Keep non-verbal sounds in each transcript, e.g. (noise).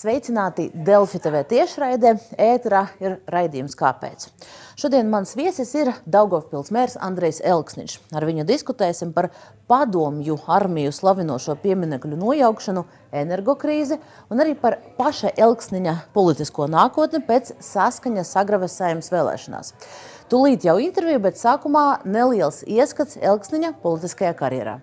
Sveicināti Delfi TV tiešraidē, ēterā ir raidījums Kāpēc. Šodien mans viesis ir Daugavpils mērs Andrejs Elksniņš. Ar viņu diskutēsim par padomju armiju slavinošo pieminekļu nojaukšanu, energokrīzi un arī par paša Elksniņa politisko nākotni pēc saskaņas sagravesējums vēlēšanās. Tūlīt jau intervija, bet sākumā neliels ieskats Elksniņa politiskajā karjerā.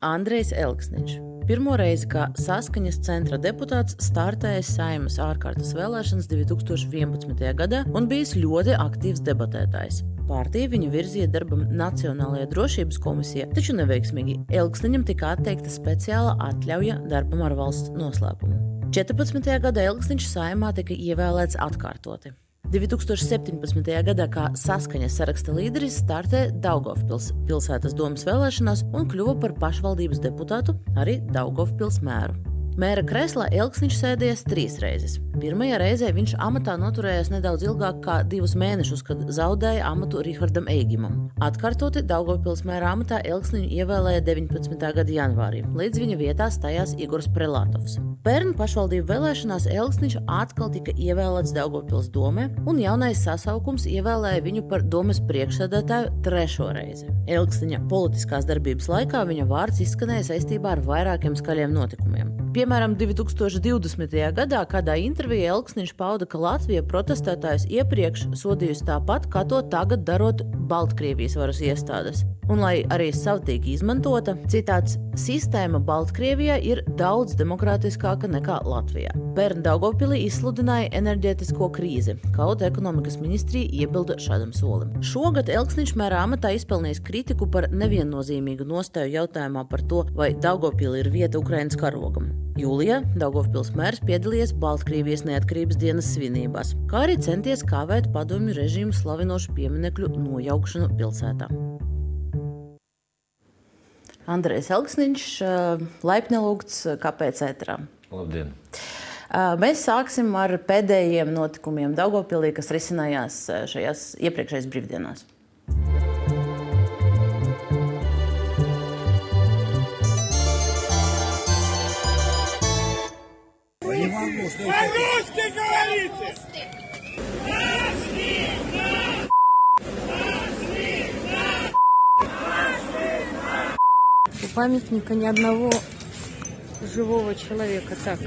Andrejs Elksniņš. Pirmo reizi kā saskaņas centra deputāts startējis Saimas ārkārtas vēlēšanas 2011. gadā un bijis ļoti aktīvs debatētājs. Partija viņu virzīja darbam Nacionālajā drošības komisijā, taču neveiksmīgi Elksniņam tika atteikta speciāla atļauja darbam ar valsts noslēpumu. 14. gada Elksniņš saimā tika ievēlēts atkārtoti. 2017. gadā kā saskaņas saraksta līderis startē Daugavpils pilsētas domas vēlēšanās un kļuva par pašvaldības deputātu, arī Daugavpils mēru. Mēra kreslā Elksniņš sēdējis trīs reizes. Pirmajā reizē viņš amatā noturējās nedaudz ilgāk kā divus mēnešus, kad zaudēja amatu Rihardam Eigimam. Atkārtoti Daugavpils mēra amatā Elksniņu ievēlēja 19. gada janvārī, līdz viņa vietā stājās Igors Prelātovs. Pērn pašvaldību vēlēšanās Elksniņš atkal tika ievēlēts Daugopils domē, un jaunais sasaukums ievēlēja viņu par domas priekšsēdētāju trešo reizi. Elksniņa politiskās darbības laikā viņa vārds izskanēja saistībā ar vairākiem skaļiem notikumiem. Piemēram, 2020. gadā kādā intervijā Elksniņš pauda, ka Latvija protestētājus iepriekš sodījusi tāpat, kā to tagad darot Baltkrievijas varas iestādes. Un, lai arī savtīgi izmantota, citāts sistēma Baltkrievijā ir daudz demokrātiskāka nekā Latvijā. Pērn Daugopilī izsludināja enerģētisko krīzi, kaut ekonomikas ministrija iebilda šādam solim. Šogad Elksniņš mērā amatā izpelnījis kritiku par neviennozīmīgu nostāju jautājumā par to, vai Daugopilī ir vieta Ukraiņas karogam. Jūlijā Daugopils mērs piedalījies Baltkrievijas neatkarības dienas svinībās, kā arī centies kavēt padomju režīmu slavinošu pieminekļu nojaukšanu pilsētā. Andrejs Elksniņš, laipni lūgts, kāpēc ētrā? Labdien! Mēs sāksim ar pēdējiem notikumiem Daugopilī, kas risinājās šajās iepriekšējās brīvdienās. По-русски говорите! У памятника ни одного живого человека. Так,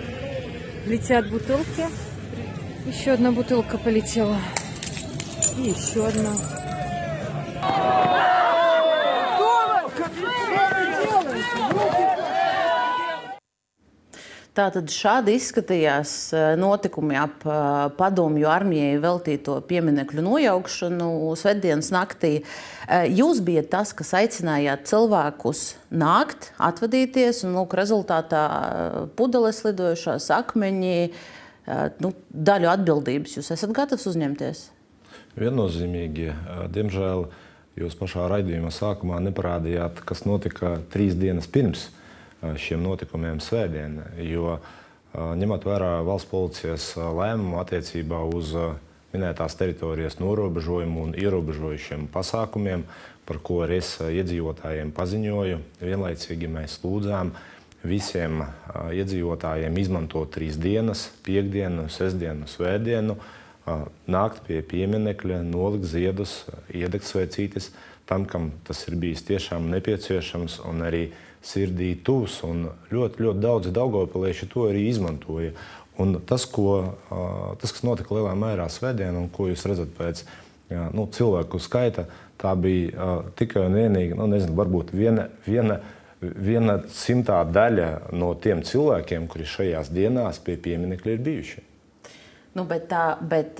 летят бутылки. Еще одна бутылка полетела. И еще одна. Tātad šādi izskatījās notikumi ap padomju armijai veltīto pieminekļu nojaukšanu Svetdienas naktī. Jūs bijat tas, kas aicinājāt cilvēkus nākt, atvadīties, un lūk, rezultātā pudeles lidojušās akmeņi, nu, daļu atbildības jūs esat gatavs uzņemties? Viennozīmīgi, diemžēl, jūs pašā raidījuma sākumā neparādījāt, kas notika trīs dienas pirms šiem notikumiem svētdien. Jo ņemot vērā valsts policijas lēmumu attiecībā uz minētās teritorijas norobežojumu un ierobežojušiem pasākumiem, par ko arī es iedzīvotājiem paziņoju, vienlaicīgi mēs lūdzām visiem iedzīvotājiem izmantot trīs dienas, piekdienu, sestdienu, svētdienu, nākt pie pieminekļa, nolikt ziedus, iedegt svecītes tam, kam tas ir bijis tiešām nepieciešams un arī sirdī tūs. Ļoti, ļoti daudz daugopilieši to arī izmantoja. Un tas, ko, tas, kas notika lielā mērā svētdien, un ko jūs redzat pēc jā, nu, cilvēku skaita, tā bija tikai un vienīgi, nu, nezinu, varbūt viena, viena, viena simtā daļa no tiem cilvēkiem, kuri šajās dienās pie pieminiekļa ir bijuši. Nu, bet tā, bet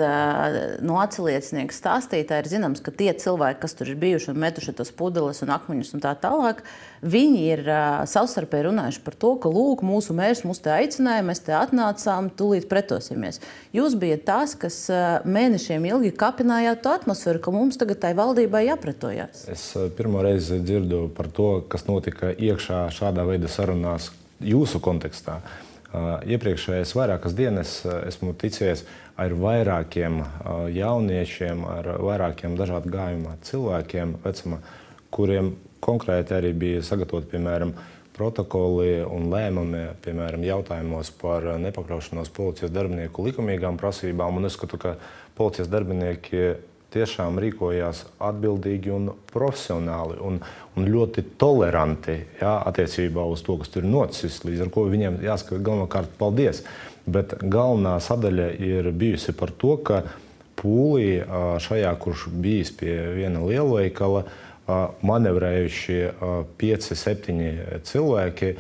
no atsiliecinieku stāstītāja ir zināms, ka tie cilvēki, kas tur ir bijuši un metuši tos pudeles un akmeņus un tā tālāk, viņi ir savstarpēji runājuši par to, ka lūk, mūsu mērs mūs te aicināja, mēs te atnācām, tūlīt pretosimies. Jūs bijat tās, kas mēnešiem ilgi kapinājāt to atmosfēru, ka mums tagad tai valdībai jāpretojās. Es pirmo reizi dzirdu par to, kas notika iekšā šādā veida sarunās jūsu kontekstā. Iepriekšējās vairākas dienas esmu ticies ar vairākiem jauniešiem, ar vairākiem dažādu gājumu cilvēkiem, vecuma, kuriem konkrēti arī bija sagatavoti, piemēram, protokoli un lēmumi, piemēram, jautājumos par nepakļaušanos policijas darbinieku likumīgām prasībām. Un es skatu, ka policijas darbinieki tiešām rīkojās atbildīgi un profesionāli un, un ļoti toleranti jā, attiecībā uz to, kas tur noticis. Līdz ar to viņiem jāsaka galvenokārt paldies. Bet galvenā sadaļa ir bijusi par to, ka pūlī šajā, kurš bijis pie viena lielveikala, manevrējuši pieci, septiņi cilvēki,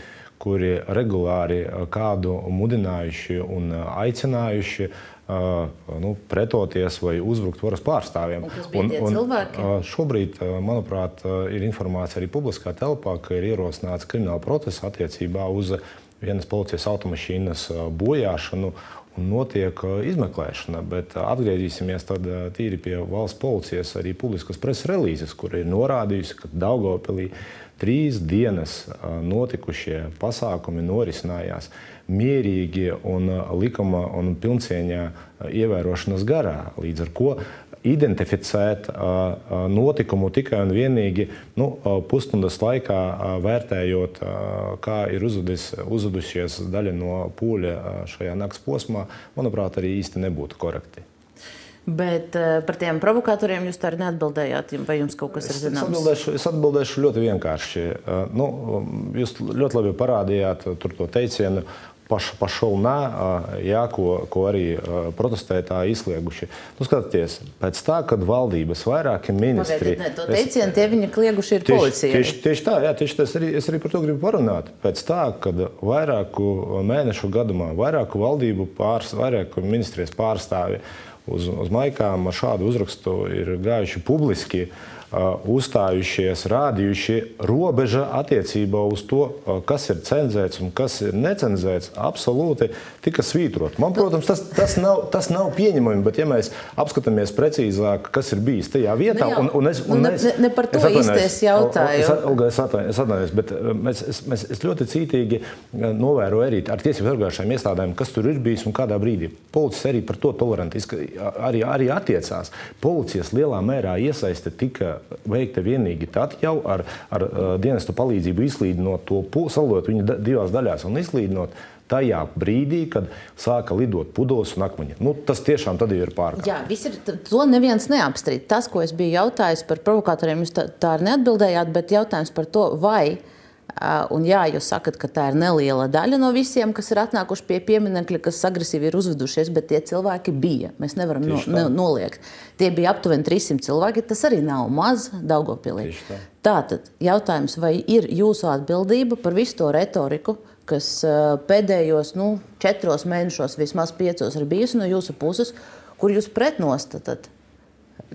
kuri regulāri kādu mudinājuši un aicinājuši nu, pretoties vai uzbrukt varas pārstāvjiem. Un, un, un, šobrīd, manuprāt, ir informācija arī publiskā telpā, ka ir ierosināts krimināla process attiecībā uz vienas policijas automašīnas bojāšanu. Un notiek izmeklēšana, bet atgriezīsimies tad tīri pie valsts policijas arī publiskas preses relīzes, kur ir norādījusi, ka Daugopilī trīs dienas notikušie pasākumi norisinājās mierīgi un likuma un pilncieņā ievērošanas garā. Līdz ar to identificēt notikumu tikai un vienīgi nu, pusstundas laikā, vērtējot, kā ir uzvedis, uzvedusies daļa no pūļa šajā nakts posmā, manuprāt, arī īsti nebūtu korekti. Bet uh, par tiem provokatoriem jūs tā arī neatbildējāt. Vai jums kaut kas ir zināms? Es atbildēšu, es atbildēšu ļoti vienkārši. Uh, nu, jūs ļoti labi parādījāt to teicienu, paš, pašulnā, jā, ko, ko arī protestētāji izlieguši. Nu, skatieties, pēc tā, kad valdības vairāki ministri. Pagaidiet, ne, to teicienu tie viņi klieguši ir policijai. Tieši, tieši tā, jā, tieši tas arī, es arī par to gribu parunāt. Pēc tā, kad vairāku mēnešu gadumā vairāku valdību pārs, vairāku ministrijas pārstāvi uz, uz maikām ar šādu uzrakstu ir gājuši publiski. Uh, uzstājušies, rādījuši robeža attiecībā uz to, kas ir cenzēts un kas ir necenzēts, absolūti tika svītrot. Man, protams, tas, tas, nav, tas nav pieņemami, bet ja mēs apskatāmies precīzāk, kas ir bijis tajā vietā, nu, un, un, es, un mēs, ne, ne par to īstais jautājums. Es, es atvainojos, bet mēs, es, mēs, es ļoti cītīgi novēroju arī ar tiesību sargājušajām iestādēm, kas tur ir bijis un kādā brīdī. Policija arī par to toleranti arī, arī attiecās. Policijas lielā mērā iesaiste tika veikta vienīgi tad, jau ar, ar uh, dienestu palīdzību izlīdinot to salot viņu divās daļās un izlīdinot tajā brīdī, kad sāka lidot pudeles un akmeņi. Nu, tas tiešām ir pārkāpums. Jā, ir, to neviens neapstrīd. Tas, ko es biju jautājis par provokatoriem, jūs tā, tā arī neatbildējāt, bet jautājums par to, vai Un jā, jūs sakat, ka tā ir neliela daļa no visiem, kas ir atnākuši pie pieminiekļa, kas agresīvi ir uzvedušies, bet tie cilvēki bija. Mēs nevaram no, ne, noliegt. Tie bija aptuveni 300 cilvēki. Tas arī nav maz Daugopilī. Tā. Tātad jautājums, vai ir jūsu atbildība par visu to retoriku, kas pēdējos nu, četros mēnešos, vismaz piecos, ir bijusi no jūsu puses, kur jūs pretnostatat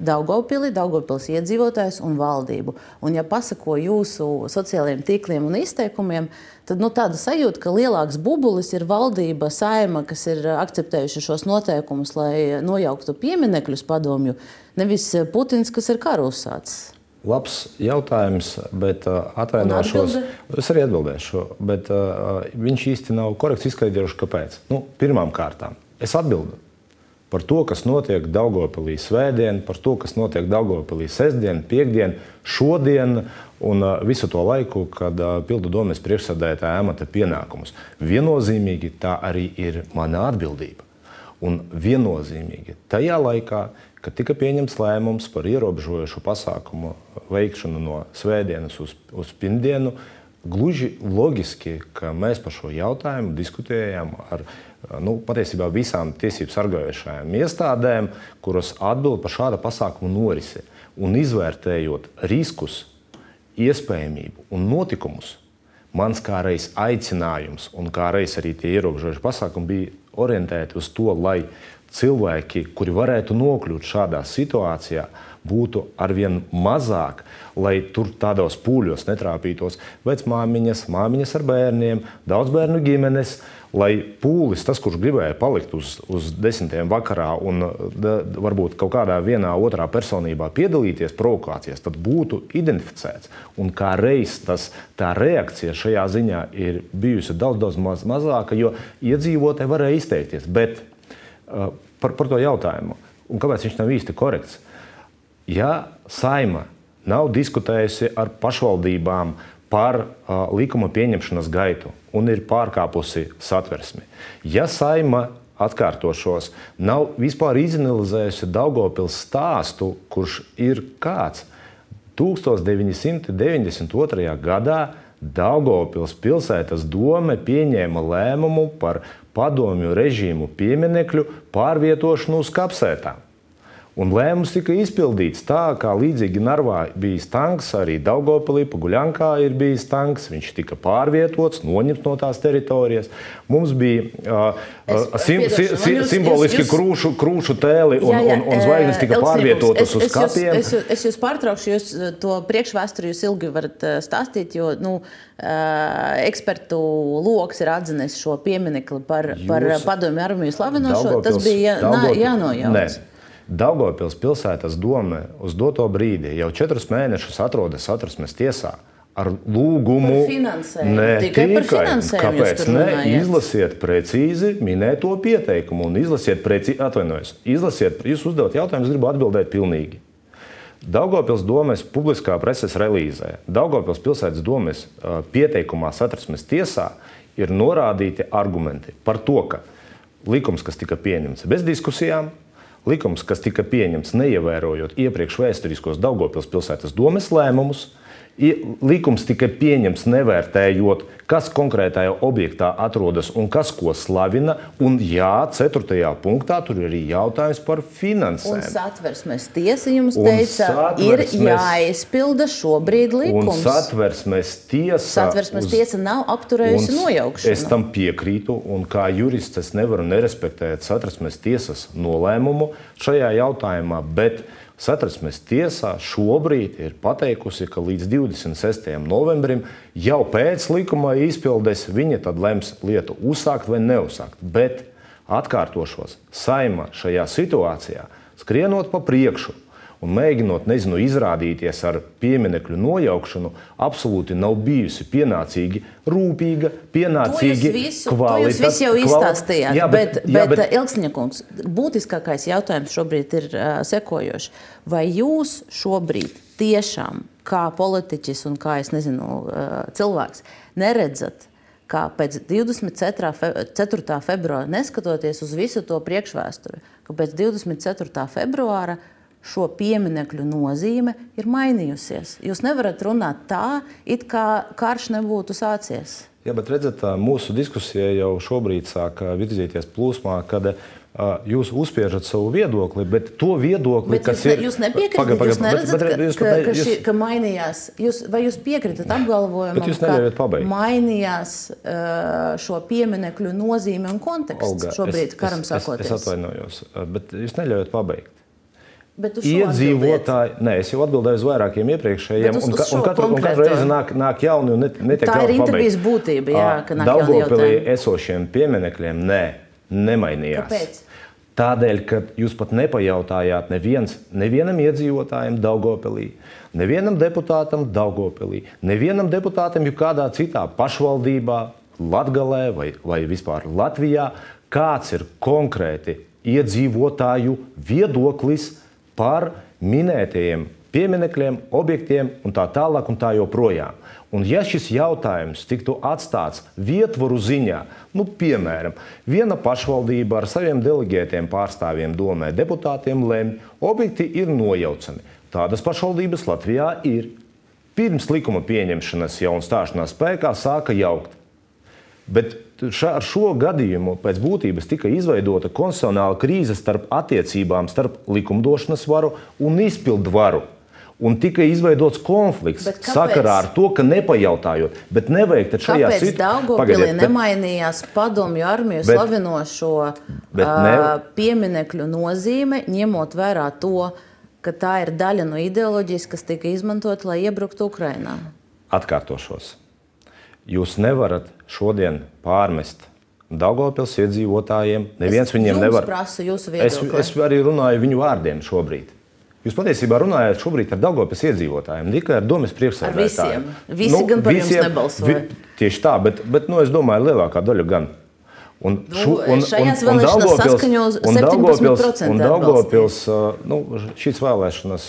Daugopili, Daugopils iedzīvotājs un valdību. Un, ja pasako jūsu sociālajiem tīkliem un izteikumiem, tad nu, tāda sajūta, ka lielāks bubulis ir valdība, saima, kas ir akceptējuši šos noteikumus, lai nojauktu pieminekļus padomju, nevis Putins, kas ir karu uzsācis. Labs jautājums, bet uh, atvainošos. Es arī atbildēšu, bet uh, viņš īsti nav korekts izskaidrojuši, kāpēc. Nu, Pirmām kārtām es atbildēju par to, kas notiek Daugopilī svētdien, par to, kas notiek Daugopilī sestdien, piekdien, šodien un uh, visu to laiku, kad uh, pildu domas priekšsēdētāja amata pienākumus. Viennozīmīgi tā arī ir mana atbildība. Un viennozīmīgi tajā laikā, kad tika pieņemts lēmums par ierobežojošu pasākumu veikšanu no svētdienas uz, uz pirmdienu, gluži loģiski, ka mēs par šo jautājumu diskutējām ar nu, patiesībā visām tiesību sargājošajām iestādēm, kuras atbild par šāda pasākuma norisi. Un izvērtējot riskus, iespējamību un notikumus, Mans kā reiz aicinājums un kā reiz arī tie ierobežojuši pasākumi bija orientēti uz to, lai cilvēki, kuri varētu nokļūt šādā situācijā, būtu arvien mazāk, lai tur tādos pūļos netrāpītos vecmāmiņas, māmiņas ar bērniem, daudz bērnu ģimenes. Lai pūlis, tas, kurš gribēja palikt uz, uz desmitiem vakarā un da, varbūt kaut kādā vienā otrā personībā piedalīties provokācijās, tad būtu identificēts. Un kā reiz tas, tā reakcija šajā ziņā ir bijusi daudz, daudz maz, mazāka, jo iedzīvotāji varēja izteikties. Bet uh, par, par to jautājumu, un kāpēc viņš nav īsti korekts? ja saima nav diskutējusi ar pašvaldībām par uh, likuma pieņemšanas gaitu un ir pārkāpusi satversmi, ja saima atkārtošos, nav vispār izanalizējusi Daugopils stāstu, kurš ir kāds 1992. gadā Daugopils pilsētas dome pieņēma lēmumu par padomju režīmu pieminekļu pārvietošanu uz kapsētām. Un lēmums tika izpildīts tā, kā līdzīgi Narvā bija tanks, arī Daugopilī, Paguļankā ir bijis tanks. Viņš tika pārvietots, noņemts no tās teritorijas. Mums bija uh, es, sim, sim, sim, jūs, simboliski jūs, krūšu, krūšu tēli un, jā, jā, un, un zvaigznes tika pārvietotas uz kapiem. Es, es, es jūs pārtraukšu, jūs to priekšvēsturi jūs ilgi varat stāstīt, jo nu, ekspertu lokus ir atzinis šo pieminekli par, jūs, par padomju armiju slavinošo. Tas bija jānojauc. Daugopils pilsētas doma uz doto brīdi jau četrus mēnešus atrodas satversmes tiesā. Ar lūgumu, ne tikai, tikai. Kāpēc ne? Izlasiet precīzi minēto pieteikumu un izlasiet precīzi, atvainojos, izlasiet, jūs uzdevat jautājumus, gribu atbildēt pilnīgi. Daugopils domes publiskā preses relīzē, Daugopils pilsētas domes pieteikumā satversmes tiesā ir norādīti argumenti par to, ka likums, kas tika pieņemts bez diskusijām, likums, kas tika pieņemts neievērojot iepriekš vēsturiskos Daugopils pilsētas domes lēmumus, likums tika pieņemts nevērtējot, kas konkrētajā objektā atrodas un kas ko slavina. Un, jā, ceturtajā punktā tur ir arī jautājums par finansēm. Un satversmes tiesa jums teica, satversmes, ir jāizpilda šobrīd likums. Un satversmes tiesa, satversmes uz, tiesa nav apturējusi nojaukšanu. Es tam piekrītu, un kā jurists es nevaru nerespektēt satversmes tiesas nolēmumu šajā jautājumā. Bet, Satversmes tiesā šobrīd ir pateikusi, ka līdz 26. novembrim jau pēc likuma izpildes viņa tad lems lietu uzsākt vai neuzsākt. Bet atkārtošos, saima šajā situācijā skrienot pa priekšu un mēģinot, nezinu, izrādīties ar pieminiektu nojaukšanu, absolūti nav bijusi pienācīgi, rūpīga, pienācīgi kvalitāte. Jūs visu jau izstāstījāt, jā, bet, bet, jā, bet, bet Ilgsņakungs, būtiskākais jautājums šobrīd ir uh, sekojošs. Vai jūs šobrīd tiešām, kā politiķis un kā es nezinu, uh, cilvēks, neredzat, kā pēc 24. februāra, neskatoties uz visu to priekšvēsturi, ka pēc 24. februāra šo pieminiektu nozīme ir mainījusies. Jūs nevarat runāt tā, it kā karš nebūtu sācies. Jā, bet redzat, mūsu diskusija jau šobrīd sāk virzīties plūsmā, kad jūs uzspiežat savu viedokli, bet to viedokli, bet kas jūs, ir. Jūs nepiekrītat, jūs neredzat, bet, bet, jūs, ka, ka, šī, ka mainījās. Jūs, vai jūs piekrītat apgalvojumam, ka mainījās šo pieminiektu nozīme un konteksts Olga, šobrīd, es, karam es, sakoties? Es, es atvainojos, bet jūs neļaujat pabeigt. Iedzīvotāji, nē, es jau atbildēju uz vairākiem iepriekšējiem, uz, uz un, un, katru, un katru reizi nāk, nāk jauni un netiek Tā ir intervijas būtība, jā, ka nāk Daugopilī esošiem pieminekļiem, nē, nemainījās. Kāpēc? Tādēļ, ka jūs pat nepajautājāt neviens, nevienam iedzīvotājam Daugopilī, nevienam deputātam Daugopilī, nevienam deputātam jebkādā citā pašvaldībā, Latgalē vai, vai vispār Latvijā, kāds ir konkrēti iedzīvotāju viedoklis par minētajiem pieminekļiem, objektiem un tā tālāk un tā joprojām. Un ja šis jautājums tiktu atstāts vietvaru ziņā, nu, piemēram, viena pašvaldība ar saviem delegētiem pārstāvjiem domē, deputātiem lemj, objekti ir nojaucami. Tādas pašvaldības Latvijā ir. Pirms likuma pieņemšanas jau un stāšanās spēkā sāka jaukt. Bet šā, ar šo gadījumu pēc būtības tika izveidota konstitucionāla krīze starp attiecībām starp likumdošanas varu un izpildu varu. Un tika izveidots konflikts sakarā ar to, ka nepajautājot, bet nevajag šajā situācijā. Kāpēc nemainījās padomju armiju bet, slavinošo bet ne... pieminekļu nozīme, ņemot vērā to, ka tā ir daļa no ideoloģijas, kas tika izmantota, lai iebruktu Ukrajinā? Atkārtošos. Jūs nevarat šodien pārmest Daugopils iedzīvotājiem. Neviens es viņiem nevar. Es, es arī runāju viņu vārdiem šobrīd. Jūs patiesībā runājat šobrīd ar Dārgopas iedzīvotājiem, ne tikai ar domas priekšsēdētājiem. Visi nu, gan par visiem, jums nebalsoja. Vi, tieši tā, bet, bet nu, es domāju, lielākā daļa gan. Un, nu, šu, un, un, un vēlēšanās un Daugopils, un Daugopils, nu, šīs vēlēšanas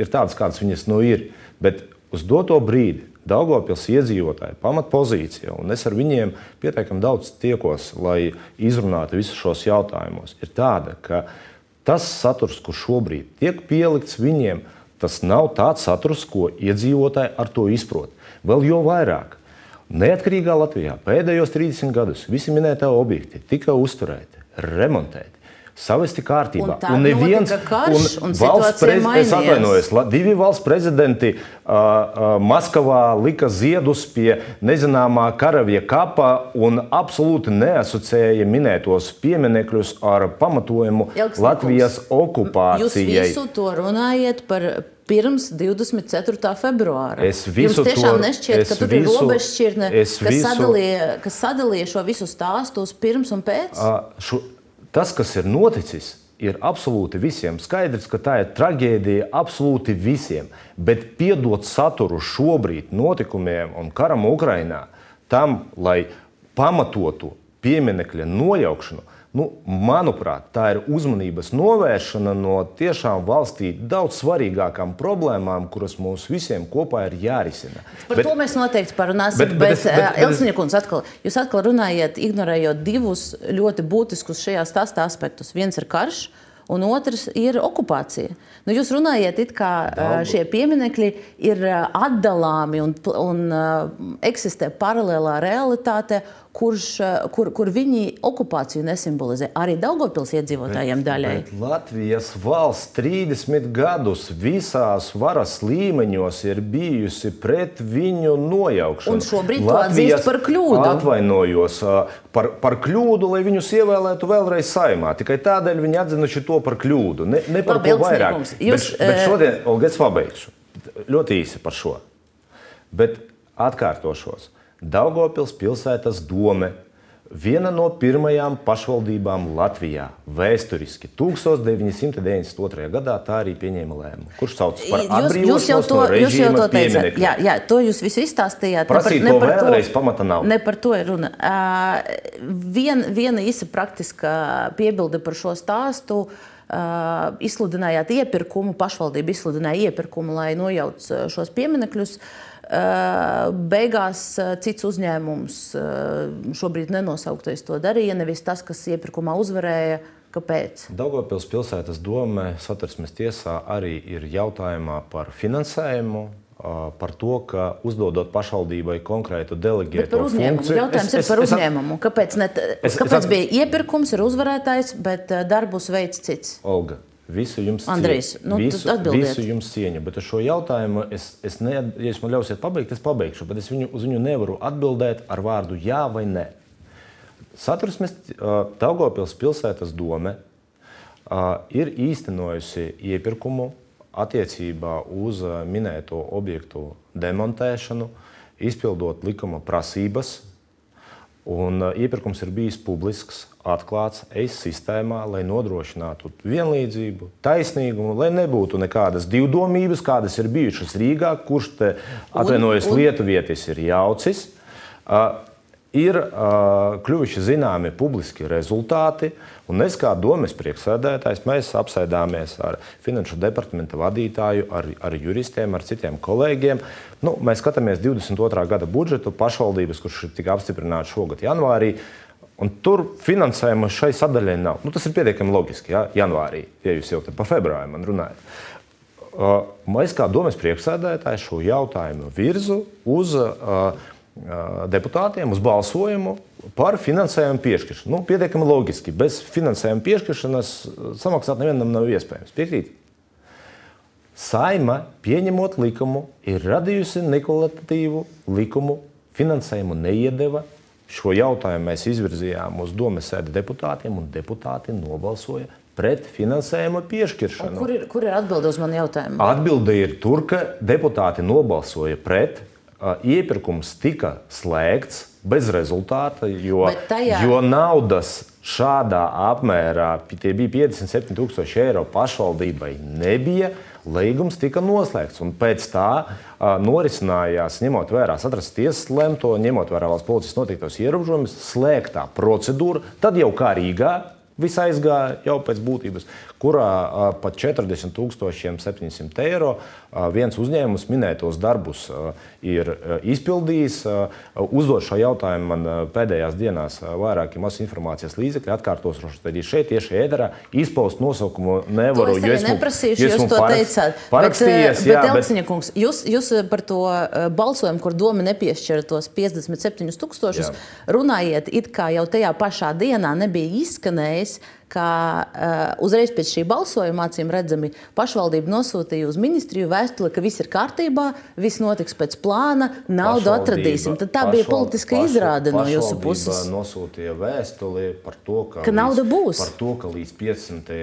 ir tādas, kādas viņas nu ir. Bet uz doto brīdi Daugopils iedzīvotāji pamatpozīcija, un es ar viņiem pietiekami daudz tiekos, lai izrunātu visus šos jautājumus, ir tāda, ka Tas saturs, kurš šobrīd tiek pielikts viņiem, tas nav tāds saturs, ko iedzīvotāji ar to izprot. Vēl jo vairāk. Neatkarīgā Latvijā pēdējos 30 gadus visi minētie objekti tika uzturēti, remontēti savesti kārtībā. Un, un neviens karš, un valsts prezidents, atvainojos, divi valsts prezidenti uh, uh, Maskavā lika ziedus pie nezināmā karavīra kapa un absolūti neasociēja minētos pieminekļus ar pamatojumu Ilgs Latvijas likums. okupācijai. Jūs visu to runājat par pirms 24. februāra. Es visu Jums tiešām to, nešķiet, ka tur visu, ir robežšķirne, kas, visu, sadalīja, kas sadalīja šo visu stāstu uz pirms un pēc? Uh, šo, Tas, kas ir noticis, ir absolūti visiem skaidrs, ka tā ir traģēdija absolūti visiem. Bet piedot saturu šobrīd notikumiem un karam Ukrajinā, tam, lai pamatotu pieminiekļa nojaukšanu, Nu, manuprāt, tā ir uzmanības novēršana no tiešām valstī daudz svarīgākām problēmām, kuras mums visiem kopā ir jārisina. Par bet, to mēs noteikti parunāsim. Bet, bet, bet, bet, bet Elsniņkungs, atkal, jūs atkal runājat, ignorējot divus ļoti būtiskus šajā stāstā aspektus. Viens ir karš, un otrs ir okupācija. Nu, jūs runājat, it kā Daudz. šie pieminekļi ir atdalāmi un, un eksistē paralēlā realitāte, kurš, eh, kur, kur viņi okupāciju nesimbolizē. Arī Daugopils iedzīvotājiem bet, daļai. Bet Latvijas valsts 30 gadus visās varas līmeņos ir bijusi pret viņu nojaukšanu. Un šobrīd Latvijas, to atzīst par kļūdu. Atvainojos par, par kļūdu, lai viņus ievēlētu vēlreiz saimā. Tikai tādēļ viņi atzinuši to par kļūdu. Ne, ne par Labi, ko vairāk. Jūs, bet, bet šodien, Olga, es pabeigšu. Ļoti īsi par šo. Bet atkārtošos Daugopils pilsētas dome, viena no pirmajām pašvaldībām Latvijā. Vēsturiski 1992. gadā tā arī pieņēma lēmumu. Kurš sauc par atbrīvošanos jūs, jūs jau to, no jūs jau to teicāt. Jā, jā, to jūs visu izstāstījāt. Prasīt ne par, ne to vēlreiz pamata nav. Ne par to ir runa. Uh, vien, viena īsa praktiska piebilde par šo stāstu. Uh, izsludinājāt iepirkumu, pašvaldība izsludināja iepirkumu, lai nojauc šos pieminekļus. Uh, beigās eh, cits uzņēmums, eh, šobrīd nenosauktais, to darīja. Nevis tas, kas iepirkumā uzvarēja. Kāpēc? Daugopils pilsētas doma satversmes tiesā arī ir jautājumā par finansējumu, par to, ka uzdodot pašvaldībai konkrētu deleģētu funkciju. Jautājums es, ir par es, uzņēmumu. Kāpēc, ne, es, kāpēc es, bija iepirkums, ir uzvarētājs, bet darbus veids cits? Olga, Visu jums Andrejs, cieņa. Nu, visu, visu jums cieņa. Bet uz šo jautājumu, es, es ne, ja jūs man ļausiet pabeigt, es pabeigšu, bet es viņu, uz viņu nevaru atbildēt ar vārdu jā vai nē. Satversmes uh, Daugopils pilsētas dome uh, ir īstenojusi iepirkumu attiecībā uz uh, minēto objektu demontēšanu, izpildot likuma prasības. Un, iepirkums ir bijis publisks, atklāts EIS sistēmā, lai nodrošinātu vienlīdzību, taisnīgumu, lai nebūtu nekādas divdomības, kādas ir bijušas Rīgā, kurš te atvainojas Lietuvietis ir jaucis. Uh, ir uh, kļuvuši zināmi publiski rezultāti. Un es kā domas priekšsēdētājs, mēs apsēdāmies ar finanšu departamenta vadītāju, ar, ar juristiem, ar citiem kolēģiem. Nu, mēs skatāmies 22. gada budžetu pašvaldības, kurš tika apstiprināts šogad janvārī. Uh, Un tur finansējuma šai sadaļai nav. Nu, tas ir pietiekami loģiski. Ja? Janvārī, ja jūs jau par februāru man runājat. Uh, mēs kā domas priekšsēdētāji šo jautājumu virzu uz uh, uh, deputātiem, uz balsojumu par finansējumu piešķiršanu. Nu, pietiekami loģiski. Bez finansējuma piešķiršanas samaksāt nevienam nav iespējams. Piekrīt? Saima, pieņemot likumu, ir radījusi nekvalitatīvu likumu, finansējumu neiedeva. Šo jautājumu mēs izvirzījām uz domas sēdi deputātiem, un deputāti nobalsoja pret finansējuma piešķiršanu. Kur ir, kur ir atbilde uz manu jautājumu? Atbilde ir tur, ka deputāti nobalsoja pret. Iepirkums tika slēgts bez rezultāta, jo, tajā... jo naudas šādā apmērā, tie bija 57,000 eiro pašvaldībai, nebija. Līgums tika noslēgts, un pēc tā uh, norisinājās, ņemot vērā satras tiesas lemto, ņemot vērā valsts policijas noteiktos ierobežojumus, slēgtā procedūra. Tad jau kā Rīgā viss aizgāja jau pēc būtības kurā par 40,700 eiro viens uzņēmums minētos darbus ir izpildījis. Uzdot šo jautājumu man pēdējās dienās vairāki masu informācijas līdzekļi. Atkārtošu arī šeit, tieši ēderā, izpaust nosaukumu nevaru. To es esmu, neprasīšu, jūs to parakst, teicāt. Parakstījies, bet, jā, bet, bet... kungs, jūs, jūs par to balsojumu, kur doma nepiešķira tos 57 tūkstošus, runājiet it kā jau tajā pašā dienā nebija izskanējis, ka uh, uzreiz pēc šī balsojuma, acīm redzami, pašvaldība nosūtīja uz ministriju vēstuli, ka viss ir kārtībā, viss notiks pēc plāna, naudu atradīsim. Tad tā bija politiska pašu, izrāde no jūsu puses. Nosūtīja vēstuli par to, ka, ka nauda būs. Par to, ka līdz 15.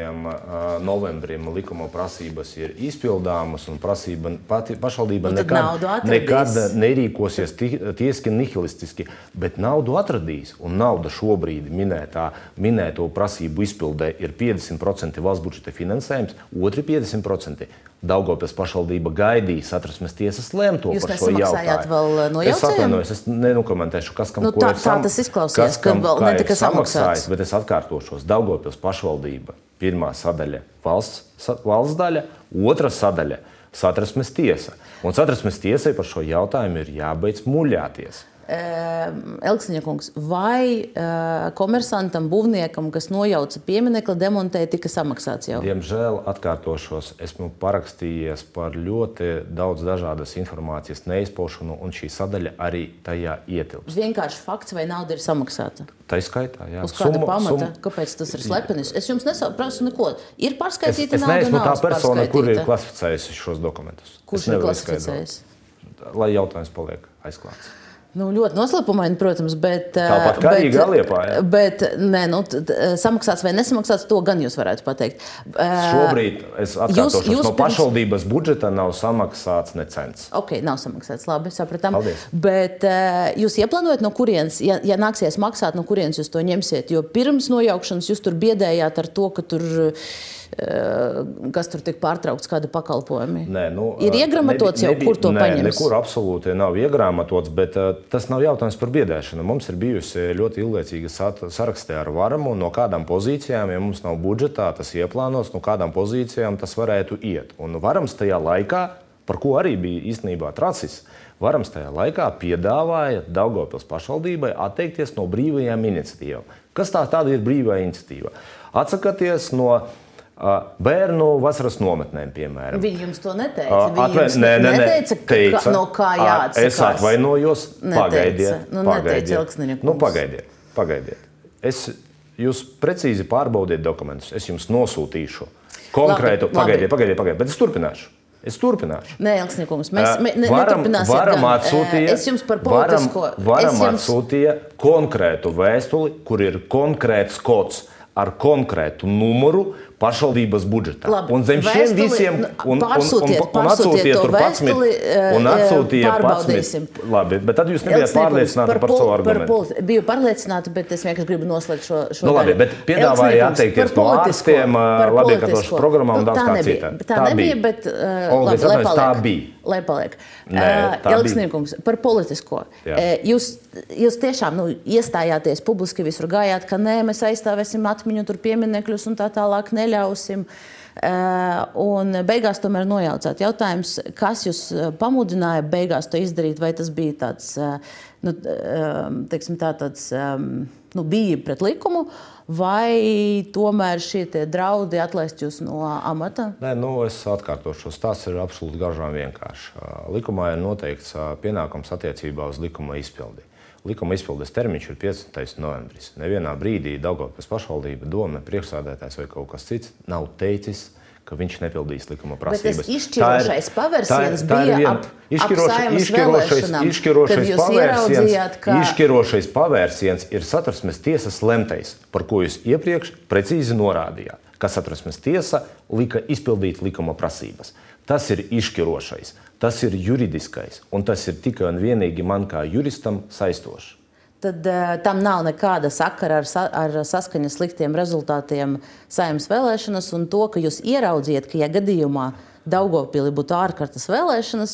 novembrim likuma prasības ir izpildāmas un prasība, pati, pašvaldība nu, nekad, nekad nerīkosies tieski nihilistiski, bet naudu atradīs. Un nauda šobrīd minētā, minēto prasību izpildījuma izpildē ir 50% valsts budžeta finansējums, otri 50%. Daugopils pašvaldība gaidīja satversmes tiesas lēmto Jūs par šo jautājumu. Vēl no es atvainojos, es nenokomentēšu, kas kam nu, tā, tā tas izklausās, ka vēl netika samaksāts. Bet es atkārtošos. Daugopils pašvaldība pirmā sadaļa valsts, valsts daļa, otra sadaļa satversmes tiesa. Un satversmes tiesai par šo jautājumu ir jābeidz muļāties. Ehm, Elksniņkungs, vai uh, komersantam, būvniekam, kas nojauca pieminiektu, demontēja, tika samaksāts jau? Diemžēl atkārtošos, esmu parakstījies par ļoti daudz dažādas informācijas neizpaušanu, un šī sadaļa arī tajā ietilpst. Vienkārši fakts, vai nauda ir samaksāta? Tā ir skaitā, jā. Uz kāda summa, pamata? Summa. Kāpēc tas ir slepenis? Es jums nesaprotu neko. Ir pārskaitīta nauda. Es neesmu tā persona, kur ir klasificējusi šos dokumentus. Kurš ir klasificējis? Lai jautājums paliek aizklāts. Nu, ļoti noslēpumaini, protams, bet. Tāpat kā arī Galiepā. Jā. Bet, nē, nu, samaksāts vai nesamaksāts, to gan jūs varētu pateikt. Šobrīd es atkārtošu, jūs no pašvaldības pirms... budžeta nav samaksāts ne cents. Ok, nav samaksāts, labi, sapratām. Paldies. Bet jūs ieplānojat, no kurienes, ja, ja nāksies maksāt, no kurienes jūs to ņemsiet? Jo pirms nojaukšanas jūs tur biedējāt ar to, ka tur kas tur tika pārtraukts, kādi pakalpojumi? Nē, nu, ir iegramatots jau, kur to nē, paņemt? Nekur absolūti nav iegramatots, bet uh, tas nav jautājums par biedēšanu. Mums ir bijusi ļoti ilglaicīga sarakstē ar varamu, no kādām pozīcijām, ja mums nav budžetā, tas ieplānots, no kādām pozīcijām tas varētu iet. Un varams tajā laikā, par ko arī bija īstenībā tracis, varams tajā laikā piedāvāja Daugopils pašvaldībai atteikties no brīvajām iniciatīvām. Kas tā tāda ir brīvā iniciatīva? Atsakieties no Bērnu vasaras nometnēm, piemēram. Viņi jums to neteica. Atve... Nē, nē, nē, neteica, ka, teica, no kā jāatsakās. Es atvainojos. Neteica. Pagaidiet. Nu, pagaidiet. Nu, pagaidiet. pagaidiet. Es, jūs precīzi pārbaudiet dokumentus. Es jums nosūtīšu konkrētu. Labi, pagaidiet, labi. pagaidiet, pagaidiet. Bet es turpināšu. Es turpināšu. Nē, Elksnikungs, mēs uh, ne, varam, varam atsūtīt, es jums par politisko. Varam, varam jums... atsūtīt konkrētu vēstuli, kur ir konkrēts kods ar konkrētu numuru, pašvaldības budžetā. Labi, un zem šiem vēstuli, visiem un, un, un, un, un atsūtiet tur 11 un atsūtiet 11. Labi, bet tad jūs nebijāt pārliecināti par, par savu argumentu. Par biju pārliecināta, bet es vienkārši gribu noslēgt šo, šo nu, labi, bet piedāvāja atteikties no ārstiem, labi, ka tošu programmām nu, daudz kā citā. Tā, tā nebija, bet uh, Olga, labi. Tā bija. Lai paliek. Elksniekungs, par politisko. Jā. Jūs, jūs tiešām nu, iestājāties publiski, visur gājāt, ka nē, mēs aizstāvēsim atmiņu, tur pieminekļus un tā tālāk neļausim. Uh, un beigās tomēr nojaucāt jautājums, kas jūs pamudināja beigās to izdarīt, vai tas bija tāds, uh, nu, teiksim, tā, tāds um, nu, bija pret likumu, vai tomēr šie draudi atlaist jūs no amata? Nē, nu, es atkārtošu, tas ir absolūti garžām vienkārši. Likumā ir noteikts pienākums attiecībā uz likuma izpildi. Likuma izpildes termiņš ir 15. novembris. Nevienā brīdī Daugopils pašvaldība, doma, priekšsādētājs vai kaut kas cits nav teicis, ka viņš nepildīs likuma Bet tas prasības. izšķirošais pavērsiens tā ir bija viena- ap- ap izšķiroša- Saeimas izšķirošais- izšķirošais pavērsiens- ka- Izšķirošais pavērsiens ir satversmes tiesas lemtais, par ko jūs iepriekš precīzi norādījāt, ka satversmes tiesa lika izpildīt likuma prasības. Tas ir izšķirošais, tas ir juridiskais, un tas ir tikai un vienīgi man kā juristam saistošs. Tad uh, tam nav nekāda sakara ar, sa ar saskaņas sliktiem rezultātiem saimnes vēlēšanas un to, ka jūs ieraudziet, ka, ja gadījumā Daugopilī būtu ārkārtas vēlēšanas,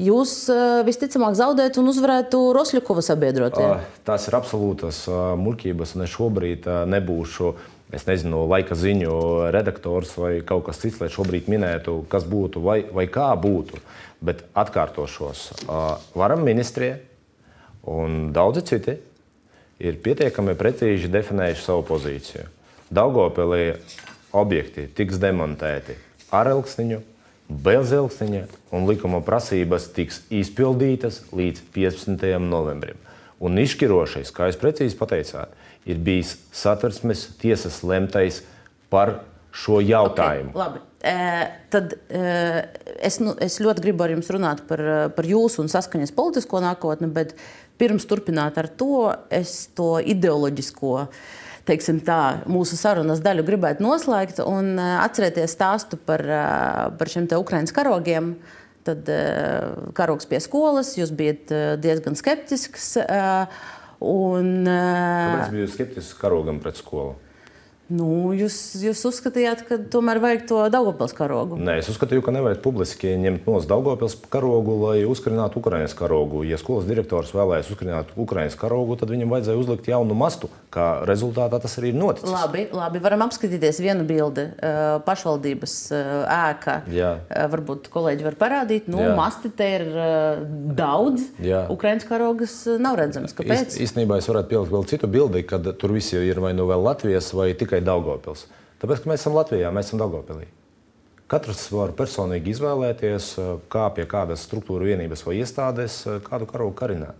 jūs uh, visticamāk zaudētu un uzvarētu Rosļukova sabiedrotie. Ā, Tās ir absolūtas ā, muļķības, un es šobrīd ā, nebūšu. Es nezinu, laika ziņu redaktors vai kaut kas cits, lai šobrīd minētu, kas būtu vai, vai kā būtu. Bet atkārtošos, ā, varam ministrie un daudzi citi ir pietiekami precīzi definējuši savu pozīciju. Daugopilī objekti tiks demontēti ar ilgstiņu, bez ilgstiņa, un likuma prasības tiks izpildītas līdz 15. novembrim. Un izšķirošais, kā jūs precīzi pateicāt, ir bijis satversmes tiesas lemtais par šo jautājumu. Okay, labi. E, tad e, es, nu, es ļoti gribu ar jums runāt par, par jūsu un saskaņas politisko nākotni, bet pirms turpināt ar to, es to ideoloģisko. Teiksim tā, mūsu sarunas daļu gribētu noslēgt un e, atcerieties stāstu par, e, par šiem Ukraiņas karogiem. Tad e, karogs pie skolas, jūs bijat diezgan skeptisks. Un, Kāpēc bija skeptisks karogam pret skolu? Nu, jūs, jūs uzskatījāt, ka tomēr vajag to Daugopils karogu. Nē, es uzskatīju, ka nevajag publiski ņemt no Daugopils karogu, lai uzkarinātu Ukraiņas karogu. Ja skolas direktors vēlējās uzkarināt Ukraiņas karogu, tad viņam vajadzēja uzlikt jaunu mastu. Kā rezultātā tas arī ir noticis. Labi, labi, varam apskatīties vienu bildi. Uh, pašvaldības uh, ēka. Jā. Uh, varbūt kolēģi var parādīt, nu, Jā. masti te ir daudz. Jā. Ukraiņas karogas nav redzams. Kāpēc? Īst, īstenībā es varētu pielikt vēl citu bildi, kad tur visi ir vai nu vēl Latvijas, vai tikai Daugopils. Tāpēc, ka mēs esam Latvijā, mēs esam Daugopilī. Katrs var personīgi izvēlēties, kā pie kādas struktūra vienības vai iestādes kādu karogu karināt.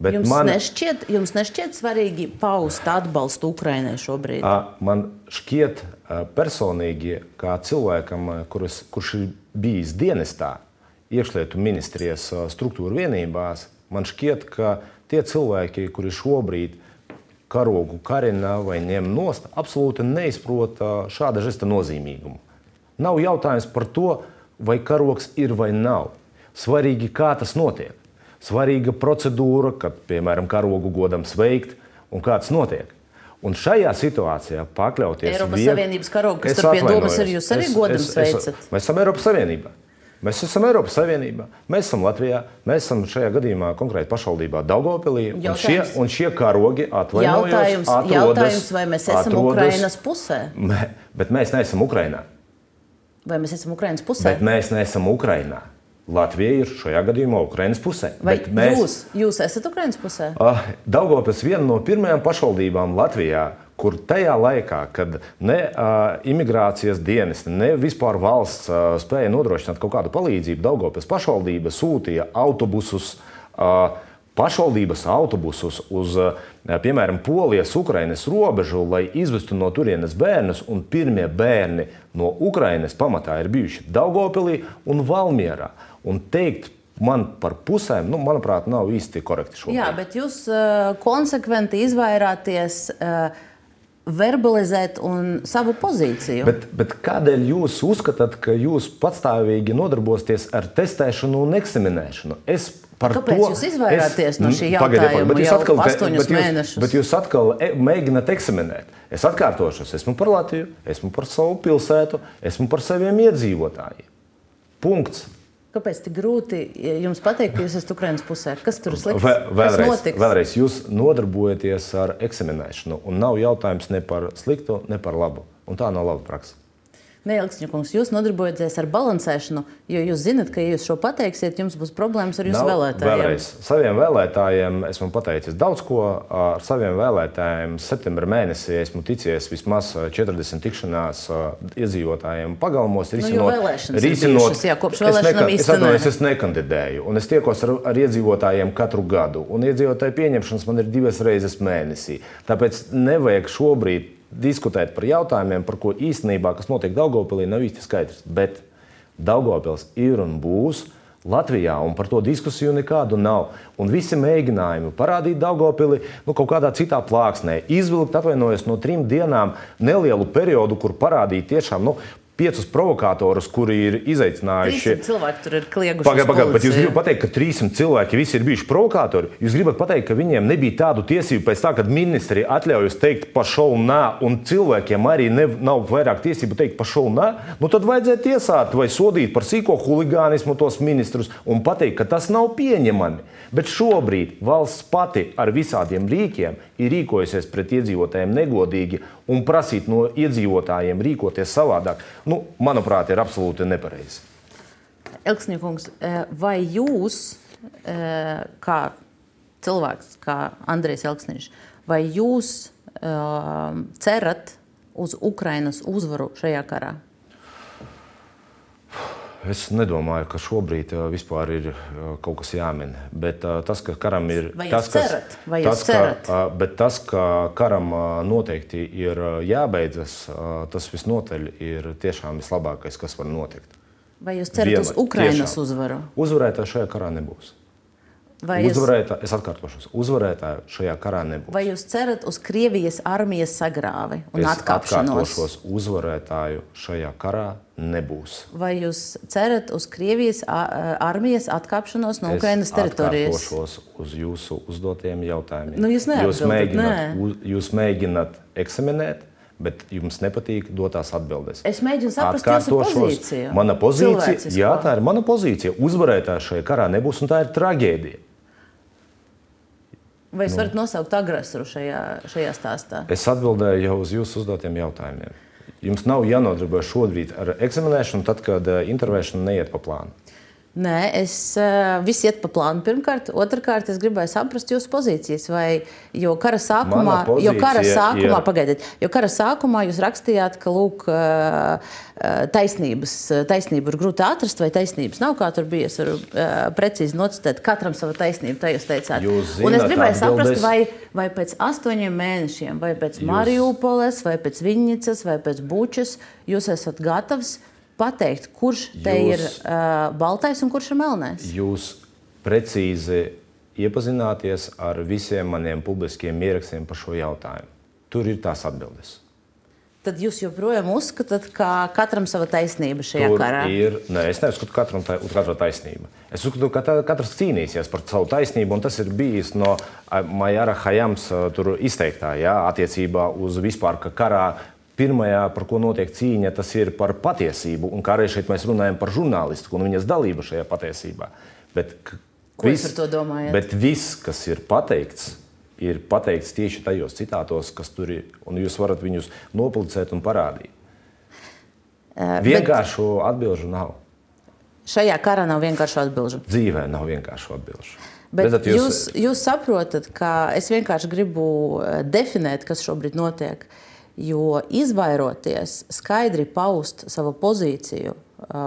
Bet Jums, man, nešķiet, jums nešķiet svarīgi paust atbalstu Ukraiņai šobrīd? Man šķiet, ā, personīgi, kā cilvēkam, ā, kurus, kurš ir bijis dienestā, iekšlietu ministrijas struktūra vienībās, man šķiet, ka tie cilvēki, kuri šobrīd karogu karina vai ņem nost, absolūti neizprot šāda žesta nozīmīgumu. Nav jautājums par to, vai karogs ir vai nav. Svarīgi, kā tas notiek. Svarīga procedūra, kad, piemēram, karogu godam sveikt un kā tas notiek. Un šajā situācijā pakļauties Eiropas vieg- Savienības karogu, kas pie domas ir, jūs arī godam sveicat? Mēs esam Eiropas Savienībā. Mēs esam Eiropas Savienībā, mēs esam Latvijā, mēs esam šajā gadījumā konkrēti pašvaldībā Daugopilī. Un šie, un šie karogi atvainojas, Jautājums, atrodas, jautājums, vai mēs esam atrodas- Ukrainas pusē? Mē, Bet mēs neesam Ukrainā. Vai mēs esam Ukrainas pusē? Bet mēs neesam Ukrainā. Latvija ir šajā gadījumā Ukraiņas pusē. Vai mēs, jūs, jūs esat Ukrainas pusē? Ah, Daugopils viena no pirmajām pašvaldībām Latvijā, kur tajā laikā, kad ne uh, imigrācijas dienesti, ne vispār valsts uh, spēja nodrošināt kaut kādu palīdzību, Daugopils pašvaldība sūtīja autobusus. Uh, Pašvaldības autobusus uz, piemēram, Polijas, Ukrainas robežu, lai izvestu no turienes bērnus. Pirmie bērni no Ukrainas pamatā ir bijuši Daugopilī un Valmierā. Un teikt man par pusēm, nu, manuprāt, nav īsti korekti šobrīd. Jā, bet jūs uh, konsekventi izvairāties uh, verbalizēt un savu pozīciju. Bet, bet kādēļ jūs uzskatāt, ka jūs patstāvīgi nodarbosieties ar testēšanu un eksaminēšanu? Es par Kāpēc to jūs izvairāties no šī Mm, pagaidiet, jautājuma bet jūs atkal, bet jūs, mēnešus? Bet jūs atkal e, mēģināt eksaminēt. Es atkārtošos, esmu par Latviju, esmu par savu pilsētu, esmu par saviem iedzīvotājiem. Punkts. Kāpēc tik grūti jums pateikt, ka jūs esat Ukraiņas pusē? Kas tur slikts? Vē, vēlreiz, vēlreiz, jūs nodarbojaties ar eksaminēšanu, un nav jautājums ne par sliktu, ne par labu. Un tā nav laba praksa. Nē, Elksņakungs, jūs nodarbojaties ar balansēšanu, jo jūs zinat, ka, ja jūs šo pateiksiet, jums būs problēmas ar jūsu Nav- vēlētājiem. Vēlreiz, saviem vēlētājiem esmu pateicis daudz ko. Ar saviem vēlētājiem septembrī mēnesī esmu ticies vismaz 40 tikšanās ā, iedzīvotājiem pagalmos. Nu, jo vēlēšanas ir bijušas, jā, kopš Es vēlēšanām neka- es atvainojos, nē. Es nekandidēju, un es tiekos ar, ar iedzīvotājiem katru gadu. Un iedzīvotāju pieņemšanas man ir divas reizes mēnesī. Tāpēc nevajag šobrīd diskutēt par jautājumiem, par ko īstenībā, kas notiek Daugopilī, nav īsti skaidrs. Bet Daugopils ir un būs. Latvijā, un par to diskusiju nekādu nav. Un visi mēģinājumi parādīt Daugopili nu, kaut kādā citā plāksnē, izvilkt, atvainojos, no trim dienām nelielu periodu, kur parādīt tiešām nu, piecus provokatorus, kuri ir izaicinājuši. Cilvēki tur ir klieguši. Pagaidiet, pagaidiet, bet jūs gribat pateikt, ka 300 cilvēki visi ir bijuši provokatori. Jūs gribat pateikt, ka viņiem nebija tādu tiesību pēc tā, kad ministri atļaujas teikt pa šovu nē, un cilvēkiem arī ne, nav vairāk tiesību teikt pa šovu nē. Nu, tad vajadzēja tiesāt vai sodīt par sīko huligānismu tos ministrus un pateikt, ka tas nav pieņemami. Bet šobrīd valsts pati ar visādiem rīkiem ir rīkojusies pret iedzīvotājiem negodīgi un prasīt no iedzīvotājiem rīkoties savādāk, nu, manuprāt, ir absolūti nepareizi. Elksniņkungs, eh, vai jūs, eh, kā cilvēks, kā Andrejs Elksniņš, vai jūs eh, cerat uz Ukrainas uzvaru šajā karā? Es nedomāju, ka šobrīd uh, vispār ir uh, kaut kas jāmin. Bet uh, tas, ka karam ir. Vai tas, jūs cerat? Vai tas, cerat? Ka, bet tas, ka karam noteikti ir jābeidzas, tas visnotaļ ir tiešām vislabākais, kas var notikt. Vai jūs cerat Viena- uz Ukrainas tiešām. uzvaru? Uzvarētāja šajā karā nebūs. Vai jūs, Uzvarētā, es atkārtošos, uzvarētāju šajā karā nebūs. vai jūs cerat uz Krievijas armijas sagrāvi un es atkāpšanos? atkārtošos, uzvarētāju šajā karā nebūs. Vai jūs cerat uz Krievijas armijas atkāpšanos no Ukrainas Es teritorijas? atkārtošos uz jūsu uzdotiem jautājumiem. Nu, jūs jūs mēģināt, uz, jūs mēģināt eksaminēt, bet jums nepatīk dotās atbildes. Es mēģinu saprast jūsu pozīciju. Mana pozīcija, jā, tā ir mana pozīcija. Uzvarētāja šajā karā nebūs, un tā ir traģēdija. Vai Nu. jūs varat nosaukt agresoru šajā, šajā stāstā? Es atbildēju jau uz jūsu uzdotiem jautājumiem. Jums nav jānodarbojas šobrīd ar eksaminēšanu, tad, kad eh, intervēšana neiet pa plānu. Nē, es uh, viss iet pa plānu. Pirmkārt, otrkārt, es gribēju saprast jūsu pozīcijas. Vai, jo kara sākumā, Mana jo kara pozīcija sākumā, ir- pagaidiet, jo kara sākumā jūs rakstījāt, ka lūk, uh, taisnības, taisnību ir grūti atrast, vai taisnības nav. Kā tur bija, es varu uh, precīzi nocitēt, katram sava taisnība. Tā jūs teicāt. Jūs Un es zināt gribēju saprast, atbildes? vai, vai pēc astoņiem mēnešiem, vai pēc Mariupoles, vai pēc Viņicas, vai pēc Bučas jūs esat gatavs pateikt, kurš te Jūs- ir uh, baltais un kurš ir melnais. Jūs precīzi iepazināties ar visiem maniem publiskiem ierakstiem par šo jautājumu. Tur ir tās atbildes. Tad jūs joprojām uzskatāt, ka katram sava taisnība šajā Tur karā. ir. Nē, es neuzskatu, ka katram katra taisnība. Es uzskatu, ka katrs cīnīsies par savu taisnību, un tas ir bijis no a, Majara Hajams izteiktā jā, attiecībā uz vispār, ka karā. Pirmajā, par ko notiek cīņa, tas ir par patiesību. Un kā arī šeit mēs runājam par žurnālistiku un viņas dalību šajā patiesībā. Bet, Ko jūs par to domājat? Bet viss, kas ir pateikts, ir pateikts tieši tajos citātos, kas tur ir. Un jūs varat viņus noplicēt un parādīt. Uh, bet Vienkāršu atbildžu nav. Šajā karā nav vienkārši atbildžu. Dzīvē nav vienkārši atbildžu. Bet Redzat, jūs, jūs, jūs saprotat, ka es vienkārši gribu definēt, kas šobrīd notiek. Jo izvairoties, skaidri paust savu pozīciju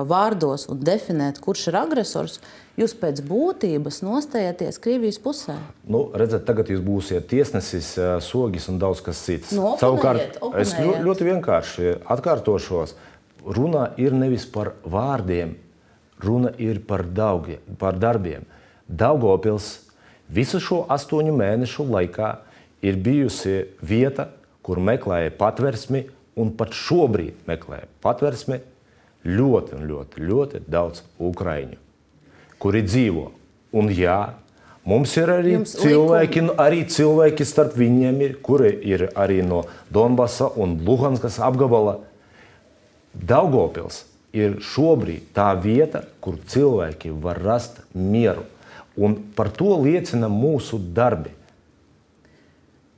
vārdos un definēt, kurš ir agresors, jūs pēc būtības nostājaties Krievijas pusē. Nu, redzat, tagad jūs būsiet tiesnesis, sogis un daudz kas cits. Nu, oponējiet, Savukārt, es oponējiet. ļoti, ļoti vienkārši atkārtošos. Runa ir nevis par vārdiem, runa ir par, daugie, par darbiem. Daugopils visu šo astoņu mēnešu laikā ir bijusi vieta, kur meklēja patversmi, un pat šobrīd meklē patversmi ļoti, ļoti, ļoti daudz ukrāņu, kuri dzīvo. Un jā, mums ir arī Jums cilvēki, nu, arī cilvēki starp viņiem, ir, kuri ir arī no Donbasa un Luhanskas apgabala. Daugopils ir šobrīd tā vieta, kur cilvēki var rast mieru. Un par to liecina mūsu darbi.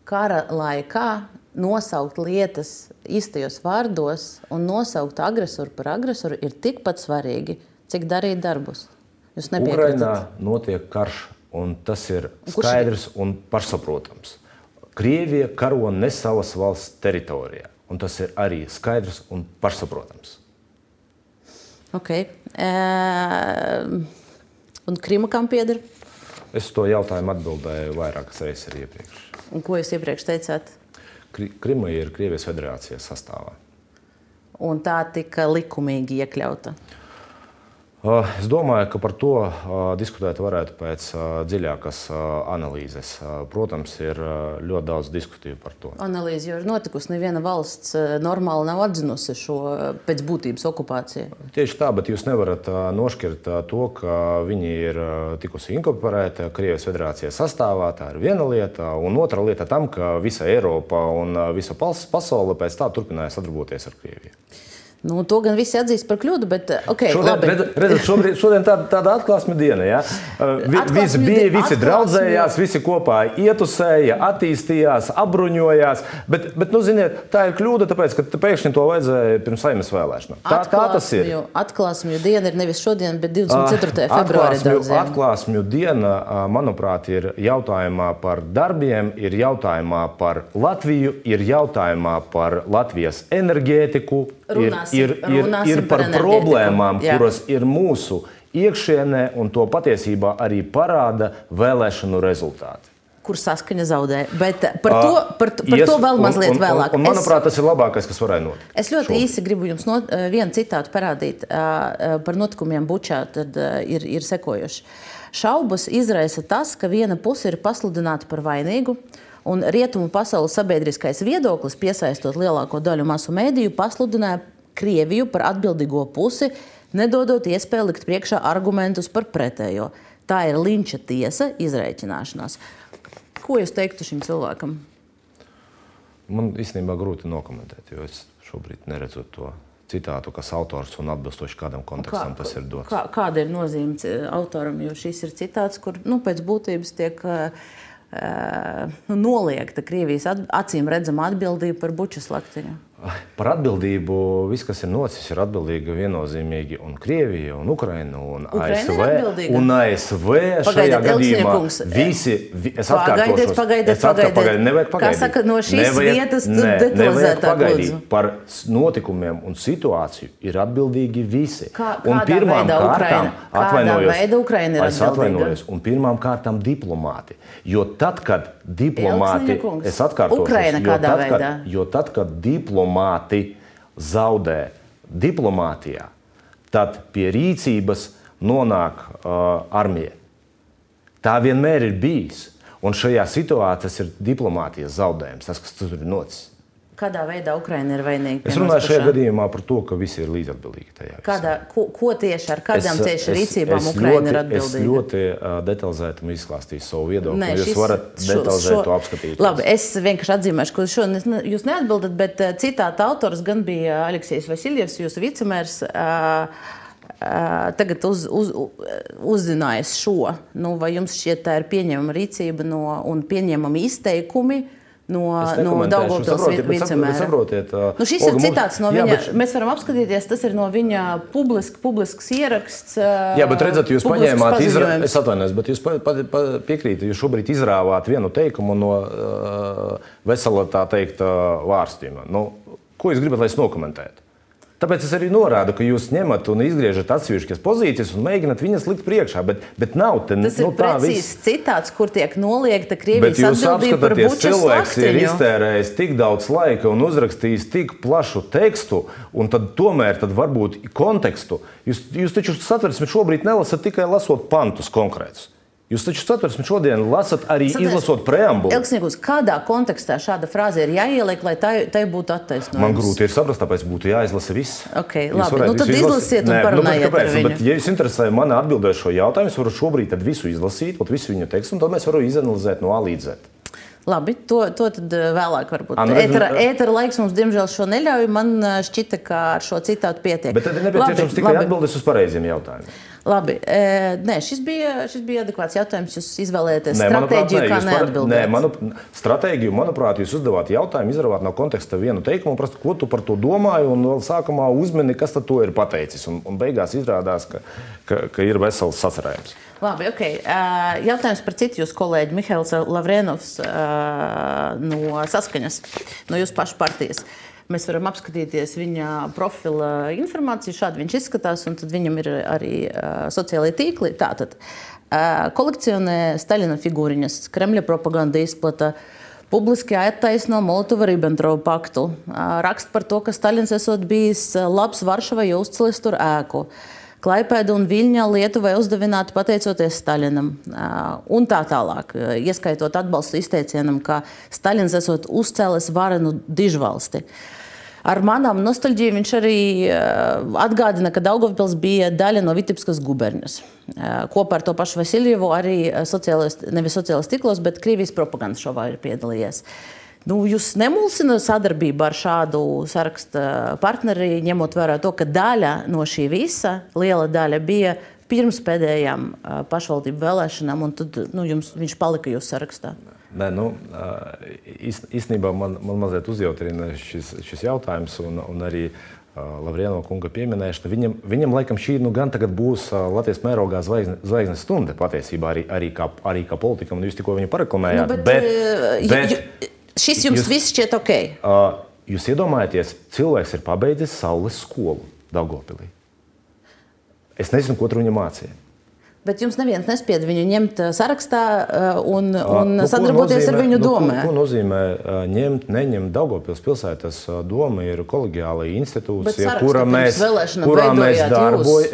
Kara laikā nosaukt lietas īstajos vārdos un nosaukt agresoru par agresoru ir tikpat svarīgi, cik darīt darbus. Jūs Ukrainā nepiekrītat? notiek karš, un tas ir skaidrs un pašsaprotams. Krievija karo ne savas valsts teritorijā, un tas ir arī skaidrs un pašsaprotams. Okay. E, un Krima kam pieder? Es to jautājumu atbildēju vairākas reizes arī iepriekš. Un ko jūs iepriekš teicāt? Krima ir Krievijas federācijas sastāvā. Un tā tika likumīgi iekļauta. Es domāju, ka par to diskutēt varētu pēc dziļākas analīzes. Protams, ir ļoti daudz diskusiju par to. Analīze jau ir notikusi. Neviena valsts normāli nav atzinusi šo pēc būtības okupāciju. Tieši tā, bet jūs nevarat nošķirt to, ka viņi ir tikusi inkorporēti Krievijas federācijas sastāvā. Tā ir viena lieta. Un otra lieta tam, ka visa Eiropa un visa pasaule pēc tā turpināja sadarboties ar Krieviju. Nu, to gan visi atzīst par kļūdu, bet eh, okay, šodien, redz, redz, šobrīd, šodien tāda, tāda atklāsme diena. Ja? Uh, vi, visi bija, visi draudzējās, visi kopā ietusēja, attīstījās, apbruņojās. Bet, bet nu, ziniet, tā ir kļūda, tāpēc, ka pēkšņi to vajadzēja pirms saimnes vēlēšanām. Tā, tā tas ir. Atklāsmju diena ir nevis šodien, bet 24. Uh, februārī. Atklāsmju, atklāsmju diena, manuprāt, ir jautājumā par darbiem, ir jautājumā par Latviju, ir jautājumā par Latvijas enerģētiku. Runāsim ir, ir, ir par, par problēmām, Jā. kuras ir mūsu iekšienē, un to patiesībā arī parāda vēlēšanu rezultāti. Kur saskaņa zaudē. Bet par to, par, par Ies, to vēl mazliet un, un, vēlāk. Un, un, manuprāt, tas ir labākais, kas varēja notikt. Es ļoti šobrīd. īsi gribu jums no, vienu citātu parādīt par notikumiem Bučā. Tad ir, ir sekojuši. Šaubas izraisa tas, ka viena puse ir pasludināta par vainīgu, un rietumu pasaules sabiedriskais viedoklis, piesaistot lielāko daļu masu mēdīju, pasludināja Krieviju par atbildīgo pusi, nedodot iespēju likt priekšā argumentus par pretējo. Tā ir linča tiesa, izreikināšanās. Ko jūs teiktu šim cilvēkam? Man īstenībā grūti nokomentēt, jo es šobrīd neredzu to citātu, kas autors un atbilstoši kādam kontekstam kā, tas ir dots. Kā, kāda ir nozīme autoram? Jo šis ir citāts, kur nu, pēc būtības tiek uh, noliegta Krievijas acīm redzama atbildība par buču slaktiņu. Par atbildību viss, kas ir noticis, ir atbildīga viennozīmīgi un Krievija, un Ukraina, un ASV. Un ASV šajā gadījumā visi, es atkārtošos, pagaidiet, pagaidiet, es atkār, pagaidiet, nevajag pagaidīt. Kā saka, no šīs nevajag, vietas ne, detalizētāk pagaidīt. Lūdzu. Par notikumiem un situāciju ir atbildīgi visi. Kā, un pirmām kārtām, atvainojos, es atvainojos, un pirmām kārtām diplomāti. Jo tad, kad diplomāti, es atkārtošos, Ukraina kādā jo tad, veidā? Kad, jo tad, kad diplomāti zaudē diplomātijā, tad pie rīcības nonāk uh, armija. Tā vienmēr ir bijis. Un šajā situācijā ir diplomātijas zaudējums, tas, kas tur ir noticis. Kādā veidā Ukraina ir vainīga? Es runāju šajā gadījumā par to, ka visi ir līdzatbildīgi tajā. Kādā, ko, ko tieši ar kādām tieši rīcībām Ukraina ir atbildīga? Es ļoti uh, detalizēti izklāstīju savu viedokli. Nē, šis, jūs varat detalizēt šo, to apskatīt. Labi, es vienkārši atzīmēšu, ka šodien jūs neatbildat, bet citāta autors gan bija Aleksijas Vasiljevs, jūsu vicemērs. Uh, tagad uz, uz, uzzinājis šo, nu, vai jums šķiet tā ir pieņemama rīcība no, un pieņemami izteikumi no, no Daugopils vicemēra. Saprotiet, nu, šis Olga, ir citāts no viņa. Jā, bet... Mēs varam apskatīties, tas ir no viņa publisk, publisks ieraksts. Jā, bet redzat, jūs paņēmāt, izra... es atvainojos, bet jūs pa, pa, pa, piekrītat, jūs šobrīd izrāvāt vienu teikumu no uh, vesela tā teikt uh, vārstījuma. Nu, ko jūs gribat, lai es nokomentētu? Tāpēc es arī norādu, ka jūs ņemat un izgriežat atsevišķas pozīcijas un mēģināt viņas likt priekšā. Bet, bet nav te, Tas nu, ir precīzs viss... citāts, kur tiek noliegta Krievijas atbildība par buču cilvēks slaktiņu. ir iztērējis tik daudz laika un uzrakstījis tik plašu tekstu, un tad tomēr tad varbūt kontekstu. Jūs, jūs taču satversmi šobrīd nelasat tikai lasot pantus konkrētus. Jūs taču satversmi šodien lasat arī Satversmi. izlasot preambulu. Elksniegus, kādā kontekstā šāda frāze ir jāieliek, lai tai, tai būtu attaisnojama? Man grūti ir saprast, tāpēc būtu jāizlasa viss. Okay, labi, nu tad izlasiet un parunājiet nu, kāpēc, ar viņu. Bet, ja jūs interesē mani atbildēt šo jautājumu, es varu šobrīd visu izlasīt, visu viņu tekstu, un tad mēs varam izanalizēt no A līdz Z. Labi, to, to tad eh, vēlāk varbūt. Anu, ētera, ētera laiks mums, diemžēl, šo neļauj. Man eh, šķita, ka ar šo citātu pietiek. Bet tad ir nepieciešams tikai atbildes uz pareiziem jautājumiem. Labi, e, nē, šis bija, šis bija adekvāts jautājums. Jūs izvēlējāties stratēģiju, kā neatbildēt. Nē, manu, stratēģiju, manuprāt, jūs uzdevāt jautājumu, izravāt no konteksta vienu teikumu, prast, ko tu par to domāji, un vēl sākumā uzmini, kas to ir pateicis. Un, un beigās izrādās, ka, ka, ka ir vesels sacerējums. Labi, ok. Jautājums par citu jūsu kolēģi Mihails Lavrenovs no Saskaņas, no jūsu pašu partijas. Mēs varam apskatīties viņa profila informāciju. Šādi viņš izskatās, un viņam ir arī sociālai tīkli. Tātad kolekcionē Staļina figūriņas, Kremļa propaganda izplata publiski attaisno Molotova-Ribbentropa paktu. Raksta par to, ka Staļins esot bijis labs Varšavai, jo uzcelis tur ēku. Klaipēda un Viļņa Lietuvai uzdevināti pateicoties Staļinam. Un tā tālāk, ieskaitot atbalstu izteicienam, ka Staļins esot uzcēlis varenu dižvalsti. Ar manām nostalģiju viņš arī atgādina, ka Daugavpils bija daļa no Vitebskas guberņas. Kopā ar to pašu Vasiljevu arī sociālist, nevis sociālajos tīklos, bet Krievijas propagandas šovā ir piedalījies. Nu, jūs nemulsina sadarbība ar šādu sarakstu partneri, ņemot vērā to, ka daļa no šī visa, liela daļa, bija pirms pēdējām pašvaldību vēlēšanām, un tad nu, jums, viņš palika jūsu sarakstā? Nē, nu, īstenībā man, man mazliet uzjautrina šis, šis jautājums, un, un arī Lavrieno kunga pieminēšana. Viņam, viņam laikam šī nu, gan tagad būs Latvijas mērogā zvaigznes, zvaigznes stunda patiesībā arī, arī, kā, arī kā politikam, un jūs tikko viņu pareklamējāt. Nu, bet, bet, bet, Šis jums jūs, viss šķiet ok. Uh, jūs iedomājaties, cilvēks ir pabeidzis saules skolu Dārgopilī. Es nezinu, ko tur viņa mācīja. Bet jums neviens nespieda viņu ņemt sarakstā un, un uh, sadarboties nozīmē, ar viņu domē. Nu, ko, ko nozīmē ņemt, neņemt Daugopils pilsētas doma ir kolegiāla institūcija, kurā mēs, kurā mēs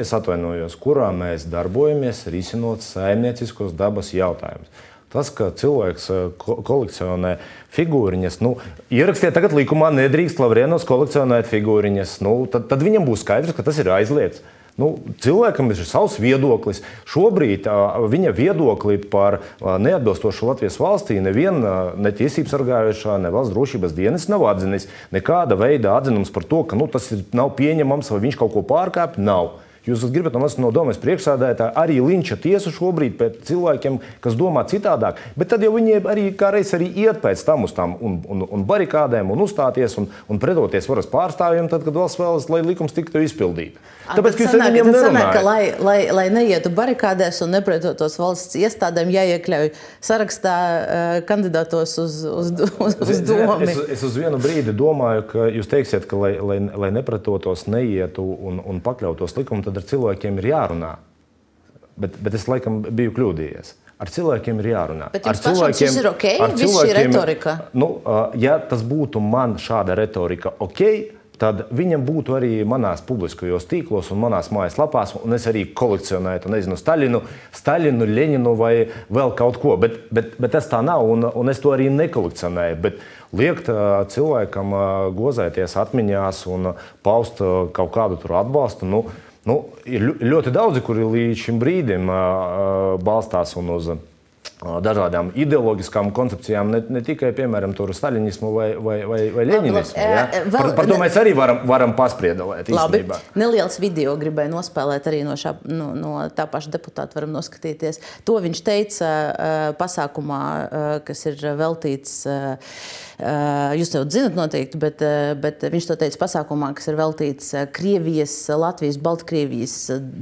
es atvainojos, kurā mēs darbojamies risinot saimnieciskos dabas jautājumus. Tas, ka cilvēks eh, ko kolekcionē figūriņas, nu, ierakstiet tagad likumā, nedrīkst Lavrienos kolekcionēt figūriņas, nu, tad, tad viņam būs skaidrs, ka tas ir aizliegts. Nu, cilvēkam ir savs viedoklis. Šobrīd uh, viņa viedokli par uh, neatbilstošu Latvijas valstī neviena uh, ne tiesības sargājošā, ne valsts drošības dienas nav atzinis. Nekāda veida atzinums par to, ka nu, tas ir, nav pieņemams vai viņš kaut ko pārkāpj, nav. Jūs gribat no no domas priekšsādētāja arī linča tiesu šobrīd pēc cilvēkiem, kas domā citādāk, bet tad jau viņi arī kā reiz arī iet pēc tam uz tām un, un, un barikādēm un uzstāties un, un pretoties varas pārstāvjiem, tad, kad valsts vēlas, lai likums tiktu izpildīts. Tāpēc, ka jūs sanāk, viņam nesanāk, ka, lai, lai, lai neietu barikādēs un nepretotos valsts iestādēm, jāiekļauj sarakstā kandidātos uz, uz, uz, uz domu. Es, es uz vienu brīdi domāju, ka jūs teiksiet, ka lai, lai, lai nepretotos, neietu un, un pakļautos likumam, tad ar cilvēkiem ir jārunā. Bet, bet es laikam biju kļūdījies. Ar cilvēkiem ir jārunā. Bet ar cilvēkiem ir ok, ar cilvēkiem, šī retorika. Nu, ja tas būtu man šāda retorika ok, tad viņam būtu arī manās publiskajos tīklos un manās mājaslapās, un es arī kolekcionētu, nezinu, Staļinu, Staļinu Leņinu vai vēl kaut ko. Bet, bet, bet tas tā nav, un, un es to arī nekolekcionēju. Bet liekt cilvēkam gozēties atmiņās un paust kaut kādu atbalstu. Nu, Nu, ir ļoti daudzi, kuri līdz šim brīdim balstās un uz dažādām ideoloģiskām koncepcijām, ne, ne tikai piemēram staļinismu vai, vai, vai, vai leņinismu. Ja? Par, par to mēs arī varam, varam paspriedelēt. Labi, neliels video gribēju nospēlēt arī no, šā, no, no tā paša deputāta. Varam noskatīties. To viņš teica pasākumā, kas ir veltīts. Jūs jau zinat, noteikti, bet, bet viņš to teica pasākumā, kas ir veltīts Krievijas, Latvijas, Baltkrievijas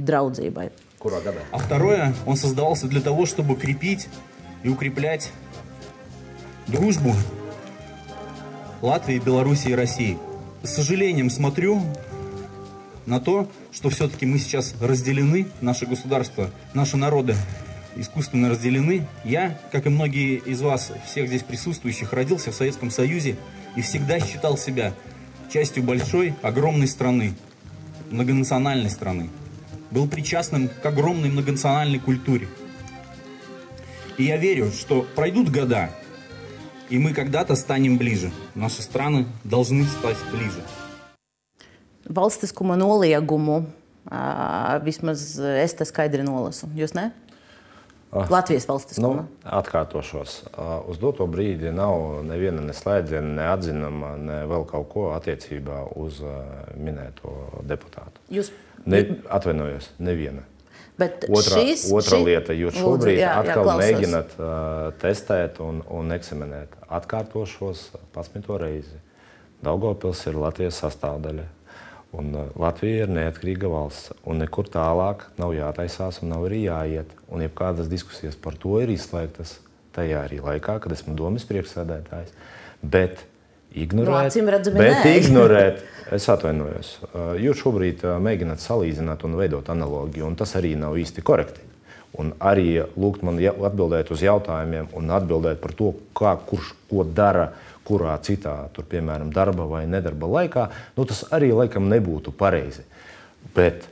draudzībai. А второе, он создавался для того, чтобы крепить и укреплять дружбу Латвии, Белоруссии и России. С сожалением смотрю на то, что все-таки мы сейчас разделены, наше государство, наши народы искусственно разделены. Я, как и многие из вас, всех здесь присутствующих, родился в Советском Союзе и всегда считал себя частью большой, огромной страны, многонациональной страны. Был причастным к огромной многонациональной культуре. И я верю, что пройдут года, и мы когда-то станем ближе. Наши страны должны стать ближе. Valstiskuma noliegumu vismaz es te skaidri nolasu. Jūs ne? Latvijas valstiskuma. Nu, atkārtošos. Uz doto brīdi nav neviena neslēdziena, ne atzinama, ne vēl kaut ko attiecībā uz minēto deputātu. Jūs... Ne, atvainojos, neviena. Bet otrā, šis, otrā šī... lieta, jūs šobrīd Lūdzu, jā, atkal jā, mēģināt uh, testēt un, un eksaminēt. Atkārtošos 11. reizi. Daugopils ir Latvijas sastāvdaļa. Un Latvija ir neatkarīga valsts, un nekur tālāk nav jātaisās un nav arī jāiet. Un jebkādas diskusijas par to ir izslēgtas tajā arī laikā, kad esmu domas priekšsēdētājs. Bet ignorēt, no, redzami, bet nē. ignorēt Es atvainojos. Jūs šobrīd mēģināt salīdzināt un veidot analogiju, un tas arī nav īsti korekti. un arī lūgt man atbildēt uz jautājumiem un atbildēt par to, kā, kurš ko dara, kurā citā, tur, piemēram, darba vai nedarba laikā, nu, tas arī laikam nebūtu pareizi. Bet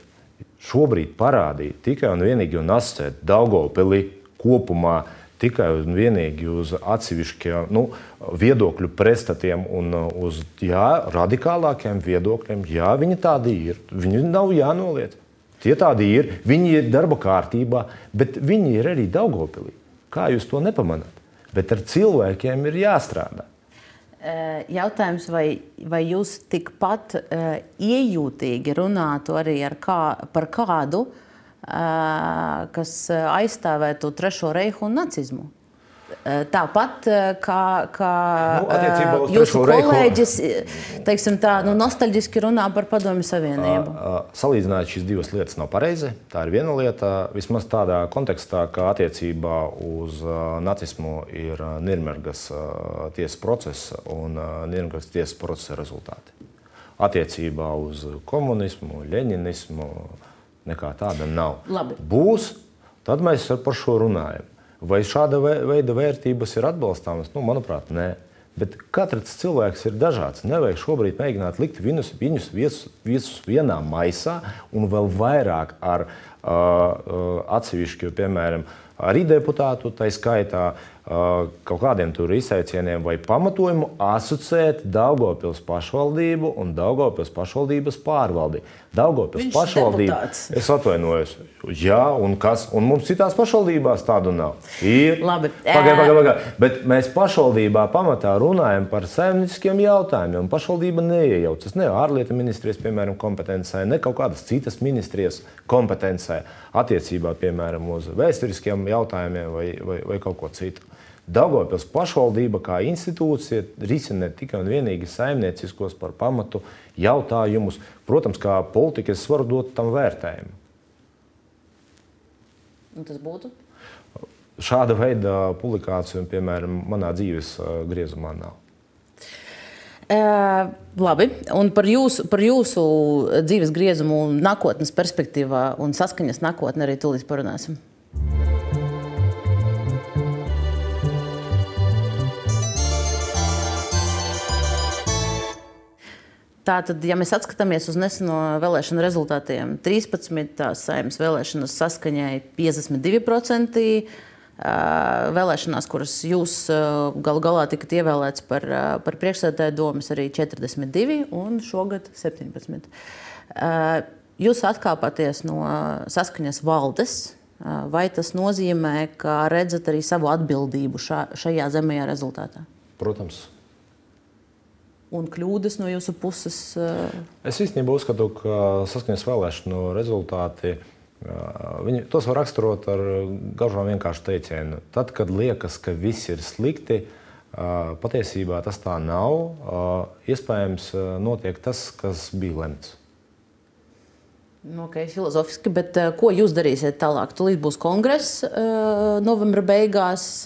šobrīd parādīt tikai un vienīgi un asociēt Daugopili kopumā tikai un vienīgi uz atsevišķiem nu, viedokļu pretstatiem un uh, uz jā, radikālākiem viedokļiem. Jā, viņi tādi ir. Viņi nav jānoliedz. Tie tādi ir. Viņi ir darba kārtībā, bet viņi ir arī Daugopilī. Kā jūs to nepamanāt? Bet ar cilvēkiem ir jāstrādā. Jautājums, vai, vai jūs tikpat uh, iejūtīgi runātu arī kā, par kādu, uh, kas aizstāvētu Trešo reihu un nacismu? Tāpat kā, kā nu, jūsu kolēģis, teiksim, tā nu, nostalģiski runā par Padomju Savienību. Salīdzināt šīs divas lietas nav pareizi. Tā ir viena lieta, vismaz tādā kontekstā, ka attiecībā uz nacismu ir Nirnbergas tiesas process un Nirnbergas tiesas procesa rezultāti. Attiecībā uz komunismu, leņinismu nekā tāda nav. Labi. Būs, tad mēs par šo runājam. Vai šāda veida vērtības ir atbalstāmas? Nu, manuprāt, nē. Bet katrs cilvēks ir dažāds. Nevajag šobrīd mēģināt likt viņus, viņus visus, visus vienā maisā un vēl vairāk ar uh, uh, atsevišķu, piemēram, arī deputātu, tā skaitā kaut kādiem tur izteicieniem vai pamatojumu asociēt Daugopils pašvaldību un Daugopils pašvaldības pārvaldi. Daugopils Viņš pašvaldība. deputāts. Es atvainojos. Jā, un kas? Un mums citās pašvaldībās tādu nav. Ir. Labi. Pagaid, pagaid, pagaid. Bet mēs pašvaldībā pamatā runājam par saimnieciskiem jautājumiem. Pašvaldība neiejaucas ne ārlietu ministrijas, piemēram, kompetencē, ne kaut kādas citas ministrijas kompetencē attiecībā, piemēram, uz vēsturiskiem jautājumiem vai, vai, vai kaut ko citu. Daugopils pašvaldība kā institūcija risina tikai un vienīgi saimnieciskos par pamatu jautājumus. Protams, kā politiķis varu dot tam vērtējumu. Un tas būtu? Šāda veida publikāciju, piemēram, manā dzīves griezumā nav. Uh, labi, un par jūsu, par jūsu dzīves griezumu, nākotnes perspektīvā un saskaņas nākotnē arī tūlīt parunāsim. Tātad, ja mēs skatāmies uz neseno vēlēšanu rezultātiem, 13. saimnes vēlēšanas saskaņai 52%. Vēlēšanās, kuras jūs galu galā tikat ievēlēts par, par priekšsēdētāju domas, arī 42 un šogad 17. Jūs atkāpāties no saskaņas valdes. Vai tas nozīmē, ka redzat arī savu atbildību šā, šajā zemajā rezultātā? Protams un kļūdas no jūsu puses? Eh, es īstenībā uzskatu, ka saskaņas vēlēšanu rezultāti. Eh, viņi tos var raksturot ar gaužām vienkāršu teicienu. Tad, kad liekas, ka viss ir slikti, eh, patiesībā tas tā nav. Iespējams, notiek tas, kas bija lemts. Nu, okay, filozofiski, bet ko jūs darīsiet tālāk? Tūlīt būs kongress novembra beigās.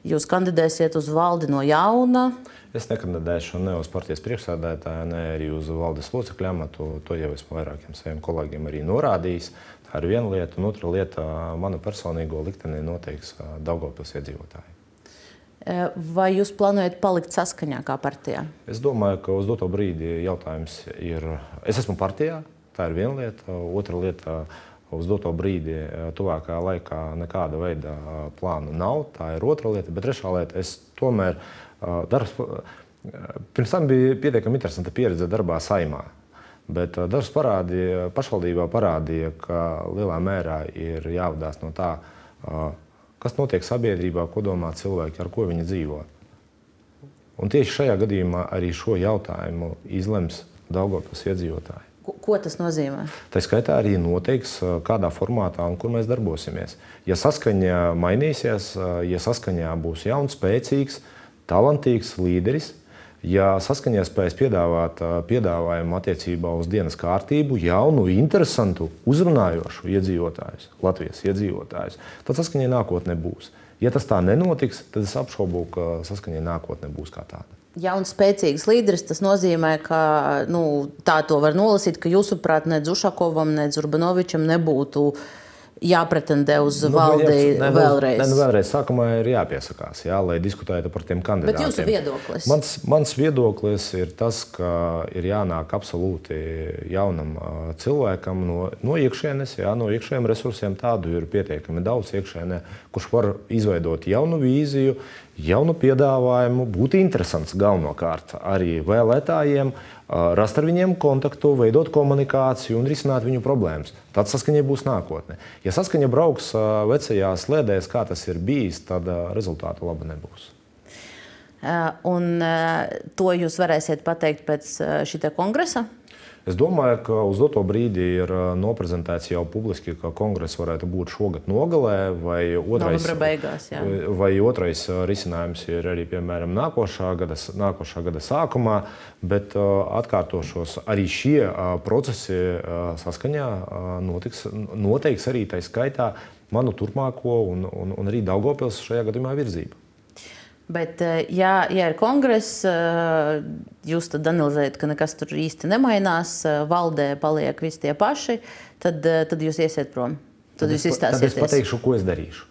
Jūs kandidēsiet uz valdi no jauna. Es nekandidēšu ne uz partijas priekšsēdētāju, ne arī uz valdes locekļu amatu. To jau esmu vairākiem saviem kolēģiem arī norādījis. Tā ir viena lieta, un otra lieta - mana personīgo likteni noteiks Daugopils iedzīvotāji. Vai jūs plānojat palikt saskaņā kā partijā? Es domāju, ka uz doto brīdi jautājums ir. Es esmu partijā, tā ir viena lieta. Otra lieta uz doto brīdi, tuvākā laikā, nekāda veida plānu nav. Tā ir otra lieta. Bet trešā lieta, es tomēr Darbs, pirms tam bija pietiekami interesanta pieredze darbā saimā. Bet darbs parādīja, pašvaldībā parādīja, ka lielā mērā ir jāvadās no tā, kas notiek sabiedrībā, ko domā cilvēki, ar ko viņi dzīvo. Un tieši šajā gadījumā arī šo jautājumu izlems Daugopils iedzīvotāji. Ko, tas nozīmē? Tā skaitā arī noteiks, kādā formātā un kur mēs darbosimies. Ja saskaņa mainīsies, ja saskaņā būs jauns, spēcīgs, talantīgs līderis. Ja saskaņā spējas piedāvāt piedāvājumu attiecībā uz dienas kārtību, jaunu, interesantu, uzrunājošu iedzīvotājus, Latvijas iedzīvotājus, tad saskaņā nākotnē būs. Ja tas tā nenotiks, tad es apšaubu, ka saskaņā nākotnē būs kā tāda. Jauns, spēcīgs līderis. Tas nozīmē, ka nu, tā to var nolasīt, ka jūsuprāt, ne Zušakovam, ne Urbanovičam nebūtu jāpretendē uz nu, valdi ne, vēlreiz? Ne, nu, vēlreiz sākumā ir jāpiesakās, jā, lai diskutētu par tiem kandidātiem. Bet jūsu viedoklis? Mans, mans viedoklis ir tas, ka ir jānāk absolūti jaunam cilvēkam no, no iekšienes, jā, no iekšējiem resursiem. Tādu ir pietiekami daudz iekšēnē, kurš var izveidot jaunu vīziju, jaunu piedāvājumu, būt interesants galvenokārt arī vēlētājiem rast ar viņiem kontaktu, veidot komunikāciju un risināt viņu problēmas. Tad saskaņa būs nākotne. Ja saskaņa brauks vecajās slēdēs, kā tas ir bijis, tad rezultātu laba nebūs. Un to jūs varēsiet pateikt pēc šī kongresa? Es domāju, ka uz doto brīdi ir noprezentēts jau publiski, ka kongress varētu būt šogad nogalē, vai otrais, beigās, jā. vai otrais risinājums ir arī piemēram nākošā gada, nākošā gada sākumā. Bet atkārtošos, arī šie procesi saskaņā notiks, noteiks arī tā skaitā manu turpmāko un, un, un arī Daugopils šajā gadījumā virzību. Bet, eh, ja, ja ir kongress, eh, jūs tad analizējat, ka nekas tur īsti nemainās, eh, valdē paliek visi tie paši, tad, tad jūs iesiet prom. Tad, tad jūs izstāstīsiet. Es pateikšu, ko es darīšu.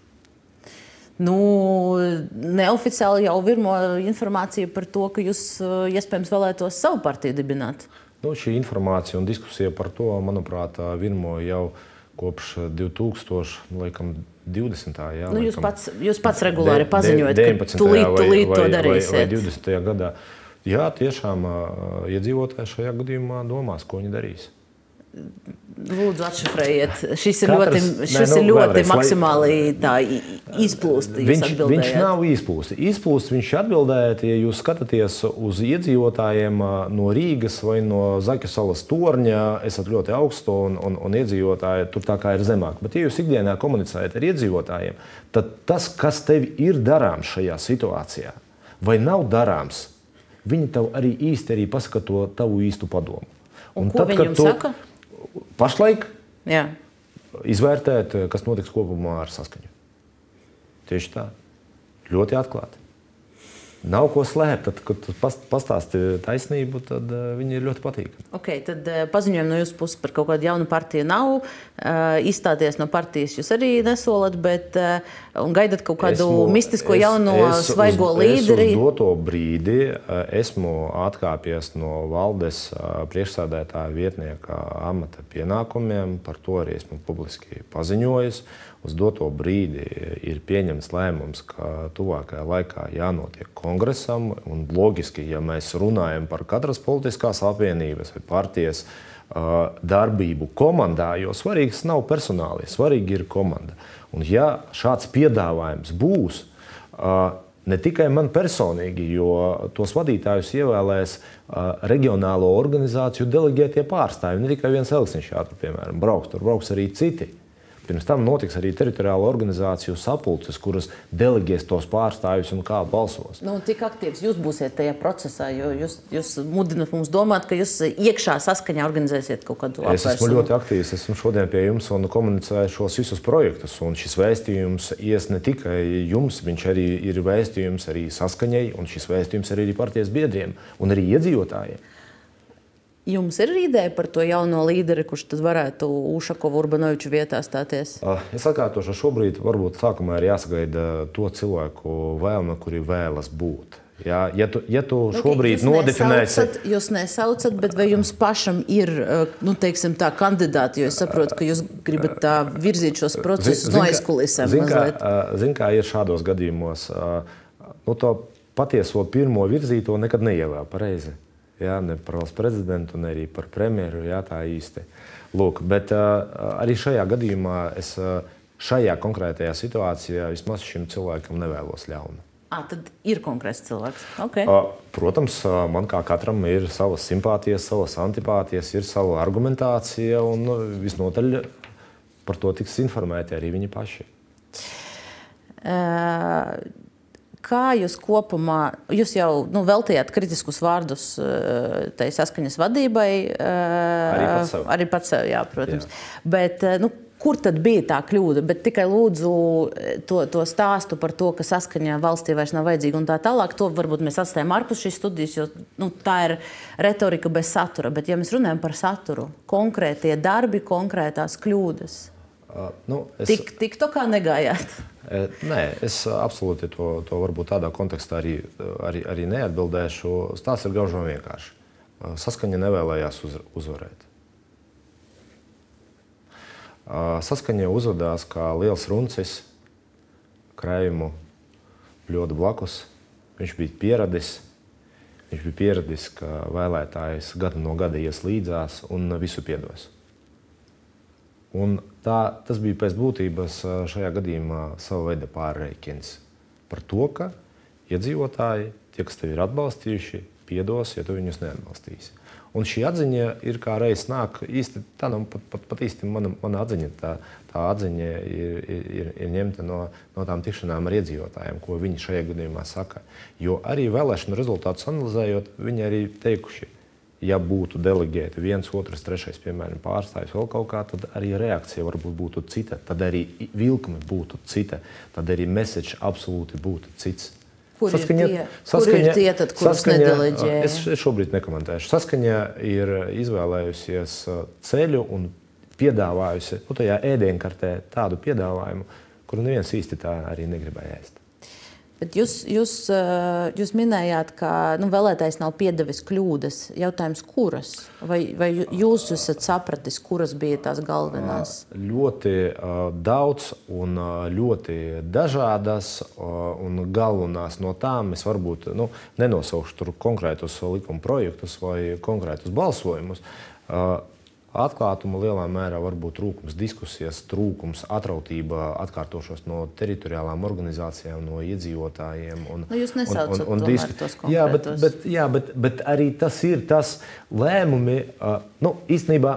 Nu, neoficiāli jau virmo informācija par to, ka jūs iespējams vēlētos savu partiju dibināt. Nu, šī informācija un diskusija par to, manuprāt, virmo jau kopš 2000. Laikam, 20. Jā, nu, jūs, laikam, pats, jūs pats regulāri de, paziņojat, 19. ka tūlīt, tūlīt to darīsiet. Vai, vai 20. gadā. Jā, tiešām iedzīvotāji šajā gadījumā domās, ko viņi darīs. Lūdzu, atšifrējiet. Šis ir Katrs, ļoti, šis ne, nu, ir ļoti vēlreiz, maksimāli lai... izplūst. Viņš, viņš nav izplūst. Izplūst viņš atbildējat, ja jūs skatāties uz iedzīvotājiem no Rīgas vai no Zaķu salas torņa, esat ļoti augstu un, un, un iedzīvotāji tur tā kā ir zemāk. Bet, ja jūs ikdienā komunicējat ar iedzīvotājiem, tad tas, kas tev ir darāms šajā situācijā, vai nav darāms, viņi tev arī īsti arī pasaka to tavu īstu padomu. Un, un tad, kad tu, saka? Pašlaik Jā. izvērtēt, kas notiks kopumā ar saskaņu. Tieši tā. Ļoti atklāti. Nav ko slēpt. Tad, kad tu pastāsti taisnību, tad uh, viņi ir ļoti patīkami. Okay, tad uh, paziņojumu no jūsu puses par kaut kādu jaunu partiju nav. Uh, izstāties no partijas jūs arī nesolat, bet gaidat kaut kādu esmu, mistisko es, jaunu es svaigo uz, līderi. Es uz doto brīdi esmu atkāpies no valdes priekšsādētāja vietnieka amata pienākumiem. Par to arī esmu publiski paziņojis. Uh, uz doto brīdi ir pieņemts lēmums, ka tuvākajā laikā jānotiek kongresam. Loģiski, ja mēs runājam par katras politiskās apvienības vai partijas darbību komandā, jo svarīgs nav personāli, svarīgi ir komanda. Un ja šāds piedāvājums būs, ne tikai man personīgi, jo tos vadītājus ievēlēs reģionālo organizāciju deleģētie pārstāvji. Ne tikai viens Elksniņš, piemēram, brauks, tur brauks arī citi. Pirms tam notiks arī teritoriāla organizāciju sapulces, kuras deleģēs tos pārstāvjus un kā balsos. Nu, cik aktīvs jūs būsiet tajā procesā? Jūs, jūs mudināt mums domāt, ka jūs iekšā saskaņā organizēsiet kaut kādu lietu. Es esmu ļoti aktīvs. Esmu šodien pie jums un komunicēju šos visus projektus. Un šis vēstījums ies ne tikai jums, viņš arī ir vēstījums arī saskaņai, un šis vēstījums arī ir partijas biedriem un arī iedzīvotājiem. Jums ir ideja par to jauno līderi, kurš tad varētu Ušakovu Urbanoviču vietā stāties? Es atkārtošu, šobrīd varbūt sākumā ir jāsagaida to cilvēku vēlme, kuri vēlas būt. Jā, ja tu, ja tu nu, šobrīd okay, nodefinēsi, nesaucat, jūs nesaucat, bet vai jums pašam ir nu, teiksim, tā kandidāti? Jo es saprotu, ka jūs gribat tā virzīt šos procesus no aizkulisēm. Zin, kā, zin, kā ir šādos gadījumos, nu, to patieso pirmo virzīto nekad neievēl pareizi jā, ne par valsts prezidentu, ne arī par premjeru. Jā, tā īsti. Lūk, bet uh, arī šajā gadījumā es uh, šajā konkrētajā situācijā vismaz šim cilvēkam nevēlos ļaunu. À, tad ir konkrēts cilvēks. Okay. Uh, protams, man kā katram ir savas simpātijas, savas antipātijas, ir sava argumentācija, un uh, visnotaļ par to tiks informēti arī viņi paši. Uh, Kā jūs kopumā, jūs jau nu, veltījāt kritiskus vārdus eh, tai saskaņas vadībai? Eh, arī pats sev. Arī pats sev, jā, protams. Jā. Bet, eh, nu, kur tad bija tā kļūda? Bet tikai lūdzu to, to stāstu par to, ka saskaņā valstī vairs nav vajadzīga un tā tālāk. To varbūt mēs atstājam ārpus šīs studijas, jo nu, tā ir retorika bez satura. Bet, ja mēs runājam par saturu, konkrētie darbi, konkrētās kļūdas. Nu, es, Tik, tik to kā negājāt? Nē, es absolūti to, to varbūt tādā kontekstā arī, arī, arī neatbildēšu. Stāsts ir gaužām vienkārši. Saskaņa nevēlējās uz, uzvarēt. Saskaņa uzvedās kā liels runcis, krājumu ļoti blakus. Viņš bija pieradis. Viņš bija pieradis, ka vēlētājs gadu no gada ies līdzās un visu piedos. Un tā, tas bija pēc būtības šajā gadījumā sava veida pārreikins par to, ka iedzīvotāji, tie, kas tevi ir atbalstījuši, piedos, ja tu viņus neatbalstīsi. Un šī atziņa ir kā reizes nāk īsti tā, nu, pat, pat, pat īsti mana, mana atziņa. Tā, tā atziņa ir, ir, ir ņemta no, no tām tikšanām ar iedzīvotājiem, ko viņi šajā gadījumā saka. Jo arī vēlēšanu rezultātus analizējot, viņi arī teikuši, ja būtu deleģēti viens, otrs, trešais, piemēram, pārstāvis vēl kaut kā, tad arī reakcija varbūt būtu cita, tad arī vilkme būtu cita, tad arī message absolūti būtu cits. Kur saskaņa, ir tie, saskaņa, kur ir tie tad, kurus nedeleģē? Es, es šobrīd nekomentēšu. Saskaņa ir izvēlējusies uh, ceļu un piedāvājusi nu, tajā ēdienkartē tādu piedāvājumu, kuru neviens īsti tā arī negribēja ēst. Bet jūs, jūs, eh, jūs minējāt, ka nu, vēlētājs nav piedevis kļūdas. Jautājums, kuras? Vai, vai jūs esat sapratis, kuras bija tās galvenās? Ļoti uh, daudz un uh, ļoti dažādas, un galvenās no tām es varbūt nu, nenosaukšu konkrētus likuma projektus vai konkrētus balsojumus. Atklātuma lielā mērā var būt trūkums diskusijas, trūkums, atrautība, atkārtošos no teritoriālām organizācijām, no iedzīvotājiem. Un, nu, jūs nesaucat un, un, un disk... tos konkrētos. Jā, bet, bet, jā bet, bet arī tas ir tas lēmumi, nu, īstenībā,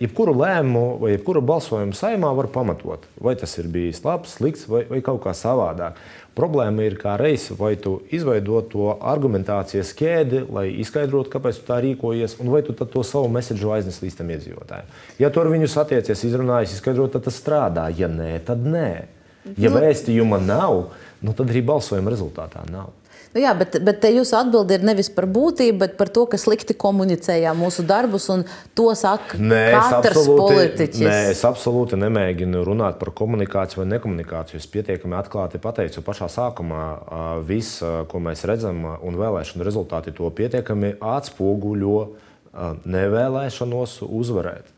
jebkuru lēmumu vai jebkuru balsojumu saimā var pamatot. Vai tas ir bijis labs, slikts vai, vai kaut kā savādāk. Problēma ir, kā reizes, vai tu izveido to argumentācijas ķēdi, lai izskaidrotu, kāpēc tu tā rīkojies, un vai tu to savu mēsīju aiznes līdz tam iedzīvotājiem. Ja tu ar viņu satiecies, izrunājies, izskaidrot, tad tas strādā. Ja nē, tad nē. Ja nu, vēstījuma nav, nu, tad arī balsojuma rezultātā nav. Nu jā, bet, bet jūsu atbilde ir nevis par būtību, bet par to, ka slikti komunicējām mūsu darbus, un to saka nē, katrs politiķis. Nē, es absolūti nemēģinu runāt par komunikāciju vai nekomunikāciju. Es pietiekami atklāti pateicu pašā sākumā, viss, ko mēs redzam, un vēlēšanu rezultāti to pietiekami atspoguļo nevēlēšanos uzvarēt.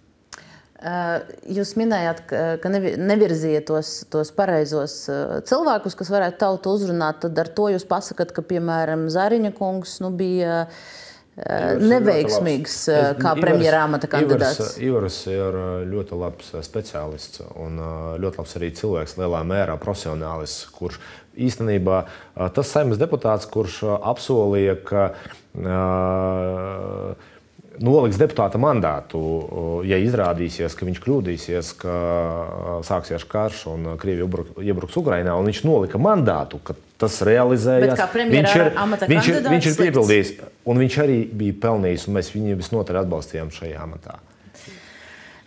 Eh, jūs minējāt, ka nevirzīja tos, tos pareizos eh, cilvēkus, kas varētu tautu uzrunāt. Tad ar to jūs pasakāt, ka, piemēram, Zariņa kungs nu, bija eh, Ivars neveiksmīgs labs. kā premjerā amata kandidāts. Ivars, Ivars ir ļoti labs speciālists un ļoti labs arī cilvēks, lielā mērā profesionālis, kurš īstenībā tas saimnes deputāts, kurš apsolīja, ka uh, noliks deputāta mandātu, ja izrādīsies, ka viņš kļūdīsies, ka sāksies karš un Krievija iebruks Ukrajinā, un viņš nolika mandātu, ka tas realizējās. Viņš ir, viņš, ir, viņš ir piepildījis, un viņš arī bija pelnījis, un mēs viņu visnotaļ atbalstījām šajā amatā.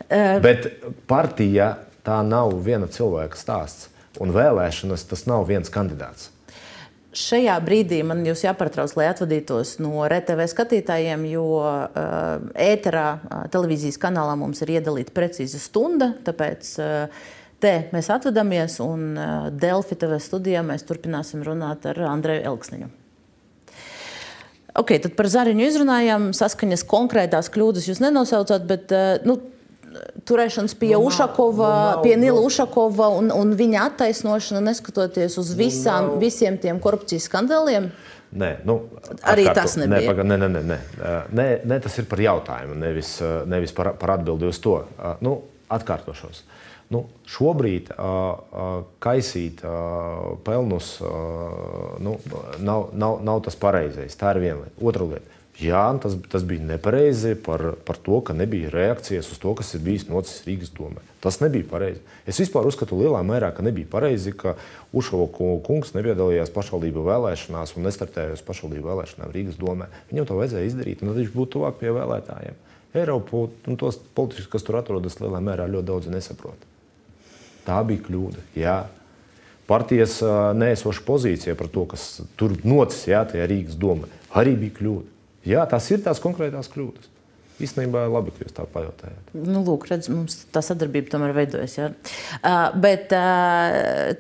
Uh, Bet partija tā nav viena cilvēka stāsts, un vēlēšanas tas nav viens kandidāts. Šajā brīdī man jūs jāpārtrauc, lai atvadītos no RTV skatītājiem, jo uh, ēterā uh, televīzijas kanālā mums ir iedalīta precīza stunda. Tāpēc uh, te mēs atvadāmies un uh, Delfi TV studijā mēs turpināsim runāt ar Andreju Elksniņu. Okay, tad par Zariņu izrunājām. Saskaņas konkrētās kļūdas jūs nenosaucāt, bet uh, nu, turēšanas pie nu, Ušakova, nu, pie Nila nu. Ušakova un, un viņa attaisnošana, neskatoties uz visām, nu, visiem tiem korupcijas skandāliem? Nē, nu, arī atkārto, tas nebija. Nē, paga, nē, nē, nē, nē, nē, tas ir par jautājumu, nevis, nevis par, par atbildi uz to. Nu, atkārtošos. Nu, šobrīd uh, kaisīt uh, pelnus uh, nu, nav, nav, nav tas pareizais. Tā ir viena lieta. Otra lieta Jā, tas, tas bija nepareizi par, par to, ka nebija reakcijas uz to, kas ir bijis noticis Rīgas domē. Tas nebija pareizi. Es vispār uzskatu lielā mērā, ka nebija pareizi, ka Ušova kungs nepiedalījās pašvaldību vēlēšanās un nestartēja uz pašvaldību vēlēšanām Rīgas domē. Viņam to vajadzēja izdarīt, un tad viņš būtu tuvāk pie vēlētājiem. Eiropu un tos politiķus, kas tur atrodas, lielā mērā ļoti daudz nesaprot. Tā bija kļūda. Jā. Partijas nēsoša pozīcija par to, kas tur noticis, jā, tajā Rīgas domē, arī bija kļūda. Jā, tās ir tās konkrētās kļūdas. Īstenībā labi, ka jūs tā pajautājāt. Nu, lūk, redz, mums tā sadarbība tomēr veidojas. Ja? Uh, bet uh,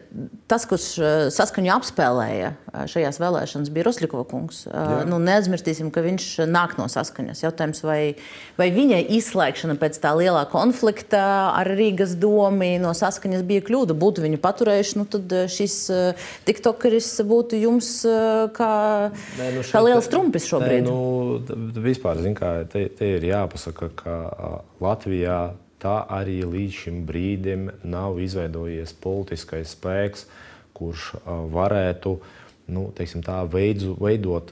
tas, kurš saskaņu apspēlēja šajās vēlēšanās, bija Rosļikova kungs. Uh, nu, neaizmirsīsim, ka viņš nāk no saskaņas. Jautājums, vai, vai viņai izslēgšana pēc tā lielā konflikta ar Rīgas domu no saskaņas bija kļūda. Būtu viņu paturējuši, nu, tad šis tiktokeris būtu jums kā, Nē, nu šeit, kā liels trumpis šobrīd. Nē, nu, vispār, zin, kā, te, te ir jāpasaka, ka Latvijā tā arī līdz šim brīdim nav izveidojies politiskais spēks, kurš varētu nu, tā, veidu, veidot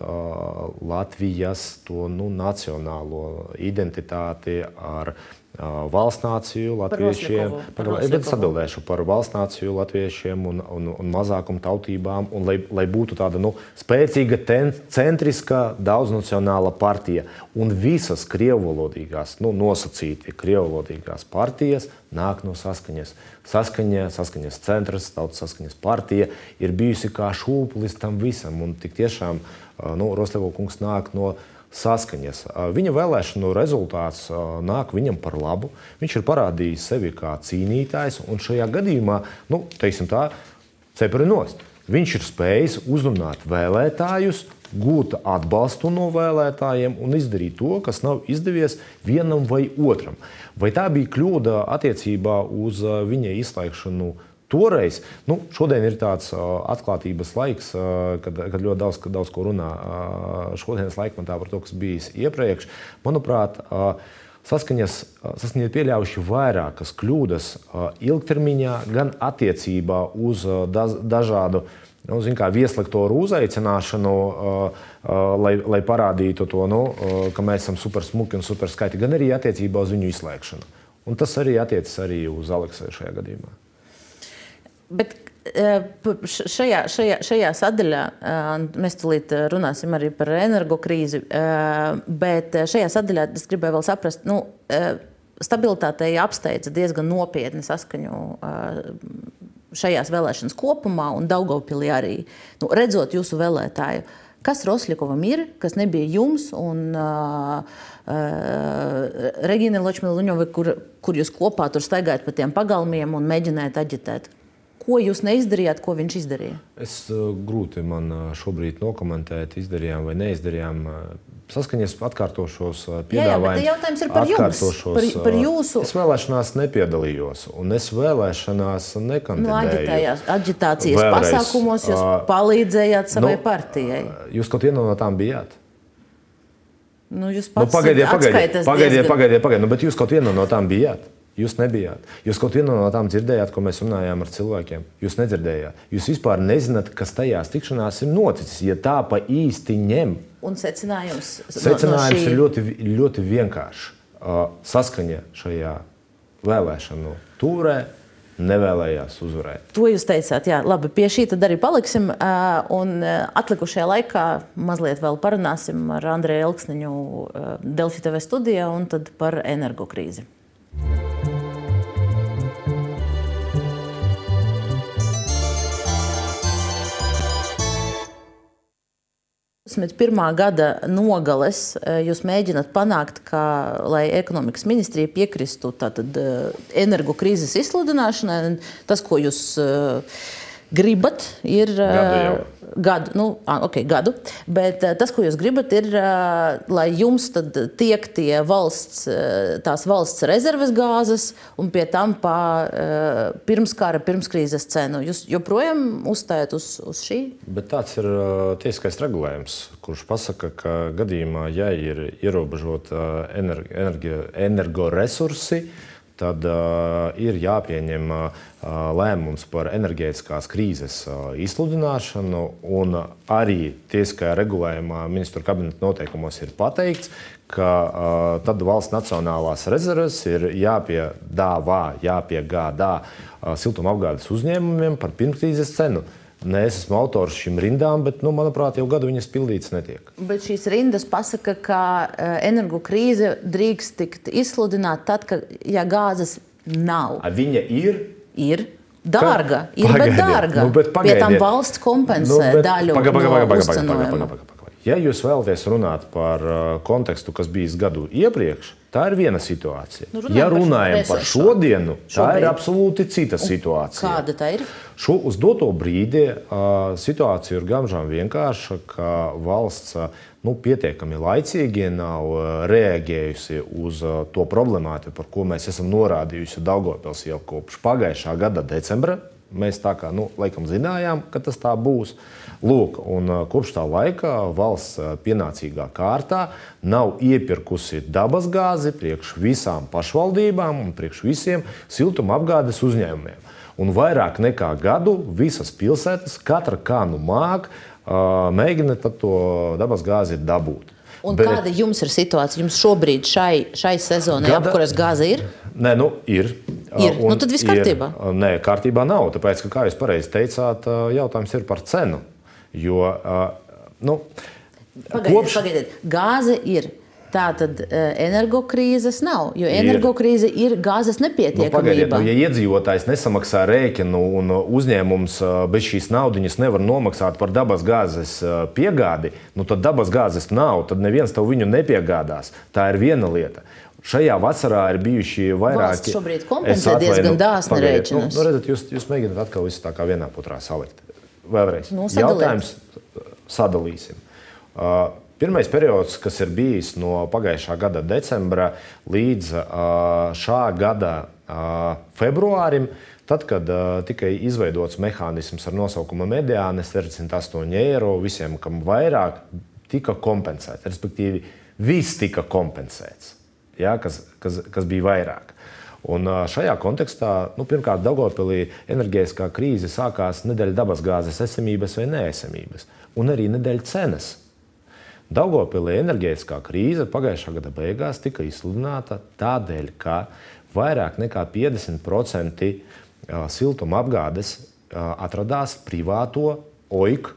Latvijas to, nu, nacionālo identitāti ar valsts nāciju latviešiem. Es atbildēšu par valsts nāciju latviešiem un, un, un mazākumu tautībām, un lai, lai būtu tāda nu, spēcīga, ten, centriska, daudznacionāla partija. Un visas krievvalodīgās, nu, nosacīti krievvalodīgās partijas nāk no saskaņas. Saskaņa, saskaņas centrs, tautas saskaņas partija ir bijusi kā šūpulis tam visam. Un tik tiešām nu, Rostevs kungs nāk no saskaņas. Viņa vēlēšanu rezultāts nāk viņam par labu. Viņš ir parādījis sevi kā cīnītājs, un šajā gadījumā, nu, teiksim tā, cepuri nost. Viņš ir spējis uzrunāt vēlētājus, gūt atbalstu no vēlētājiem un izdarīt to, kas nav izdevies vienam vai otram. Vai tā bija kļūda attiecībā uz viņa izslēgšanu Toreiz, nu, šodien ir tāds atklātības laiks, kad, kad ļoti daudz, kad daudz ko runā. Šodienas laikmatā par to, kas bijis iepriekš. Manuprāt, saskaņas, saskaņas pieļāvuši vairākas kļūdas ilgtermiņā, gan attiecībā uz da, dažādu nu, kā, vieslektoru uzaicināšanu, lai, lai parādītu to, nu, ka mēs esam super smuki un super skaiti, gan arī attiecībā uz viņu izslēgšanu. Un tas arī attiecas arī uz Aleksu šajā gadījumā. Bet e, šajā, šajā, šajā sadaļā e, mēs tulīt runāsim arī par energokrīzi, e, bet šajā sadaļā es gribēju vēl saprast, nu, stabilitātei apsteidza diezgan nopietni saskaņu šajās vēlēšanas kopumā un Daugopilī arī. Nu, redzot jūsu vēlētāju, kas Roslikovam ir, kas nebija jums un uh, uh, Regīna Ločmila, kur, kur jūs kopā tur staigājat pa tiem pagalmiem un mēģinājat aģitēt? Ko jūs neizdarījāt, ko viņš izdarīja? Es uh, grūti man uh, šobrīd nokomentēt, izdarījām vai neizdarījām. Uh, saskaņas atkārtošos piedāvājumus. Jā, jautājums ir par jums. Par, par jūsu... Es vēlēšanās nepiedalījos, un es vēlēšanās nekandidēju. Nu, aģitējās, aģitācijas Vēlreiz, pasākumos jūs palīdzējāt savai nu, partijai. Jūs kaut viena no tām bijāt? Nu, jūs pats nu, pagaidiet, pagaidiet, pagaidiet, pagaidiet, pagaidiet, nu, bet jūs kaut viena no tām bijāt. Jūs nebijāt. Jūs kaut vienu no tām dzirdējāt, ko mēs runājām ar cilvēkiem. Jūs nedzirdējāt. Jūs vispār nezināt, kas tajās tikšanās ir noticis. Ja tā pa īsti ņem, un secinājums, secinājums no, šī... ir ļoti, ļoti vienkāršs. Saskaņa šajā vēlēšanu turē nevēlējās uzvarēt. To jūs teicāt, jā, labi, pie šī tad arī paliksim. Un atlikušajā laikā mazliet vēl parunāsim ar Andreju Elksniņu Delfi TV studijā un tad par energokrīzi. 2021. gada nogales eh, jūs mēģināt panākt, ka, lai ekonomikas ministrija piekristu tātad, eh, energokrīzes izsludināšanai. Tas, ko jūs uh, gribat, ir gadu, gadu, nu, okay, gadu. Bet tas, ko jūs gribat, ir, lai jums tiek tie valsts, tās valsts rezerves gāzes un pie tam pa pirmskara, pirmskrīzes cenu. Jūs joprojām uzstājat uz, uz šī? Bet tāds ir tiesiskais regulējums, kurš pasaka, ka gadījumā, ja ir ierobežota energo, energoresursi, tad uh, ir jāpieņem uh, lēmums par enerģētiskās krīzes uh, izsludināšanu. Arī tiesiskajā regulējumā ministru kabineta noteikumos ir pateikts, ka uh, tad valsts nacionālās rezerves ir jāpiedāvā, jāpiegādā uh, siltumapgādes uzņēmumiem par pirmkrīzes cenu. Uh, Nē, es esmu autors šīm rindām, bet, nu, manuprāt, jau gadu viņas pildītas netiek. Bet šīs rindas pasaka, ka uh, energokrīze drīkst tikt izsludināta tad, kad ja gāzes nav. A viņa ir? Ir. Dārga, ka? ir, pagaidiet, bet dārga. Nu, bet Pie tam valsts kompensē nu, bet, daļu paga, paga, paga, paga, paga, paga, paga, paga. Ja jūs vēlaties runāt par kontekstu, kas bijis gadu iepriekš, tā ir viena situācija. Nu, ja runājam par runājam par esošo. šodienu, tā Šobrīd. ir absolūti cita situācija. Kāda tā ir? Šo, uz doto brīdi uh, situācija ir gandrīz vienkārša, ka valsts uh, nu, pietiekami laicīgi nav uh, reaģējusi uz uh, to problemātiku, par ko mēs esam norādījuši Daugopils jau kopš pagājušā gada decembra. Mēs tā kā nu, laikam zinājām, ka tas tā būs. Lūk, un, kopš tā laika valsts pienācīgā kārtā nav iepirkusi dabasgāzi priekš visām pašvaldībām un priekš visiem siltumapgādes uzņēmumiem. Un vairāk nekā gadu visas pilsētas, katra kā nu māk, mēģina to dabasgāzi dabūt. Un Bet... kāda jums ir situācija? Jums šobrīd šai, šai sezonai Gada- apkuras gāze ir? Nē, nu, ir. Ir. Nu, tad viss kārtībā. Ir. Nē, kārtībā nav. Tāpēc, ka, kā jūs pareizi teicāt, jautājums ir par cenu. Jo, nu, Pagaidiet, Kopš... pagaidiet. Gāze ir. Tā tad uh, energokrīzes nav, jo energokrīze ir gāzes Nu, nepietiekamība. pagaidiet, nu, ja iedzīvotājs nesamaksā rēķinu un uh, uzņēmums uh, bez šīs naudas nevar nomaksāt par dabas gāzes uh, piegādi, nu, tad dabas gāzes nav, tad neviens tev viņu nepiegādās. Tā ir viena lieta. Šajā vasarā ir bijuši vairāki. Valsts šobrīd kompensē diezgan dāsni rēķinus. Nu, nu, redzat, jūs, jūs mēģināt atkal visu tā kā vienā putrā salikt. Vēlreiz. Nu. Jautājums sadalīsim. Uh, Pirmais periods, kas ir bijis no pagājušā gada decembra līdz uh, šā gada uh, februārim, tad, kad uh, tika izveidots mehānisms ar nosaukumu mediāne 68 eiro visiem, kam vairāk, tika kompensēts. Respektīvi, viss tika kompensēts, ja, kas, kas, kas bija vairāk. Un šajā kontekstā, nu, pirmkārt, Dārgopilī enerģētiskā krīze sākās nedēļa dabasgāzes esamības vai neesamības, un arī nedēļa cenas. Daugopilī enerģētiskā krīze pagājušā gada beigās tika izsludināta tādēļ, ka vairāk nekā 50% siltuma apgādes atradās privāto oiku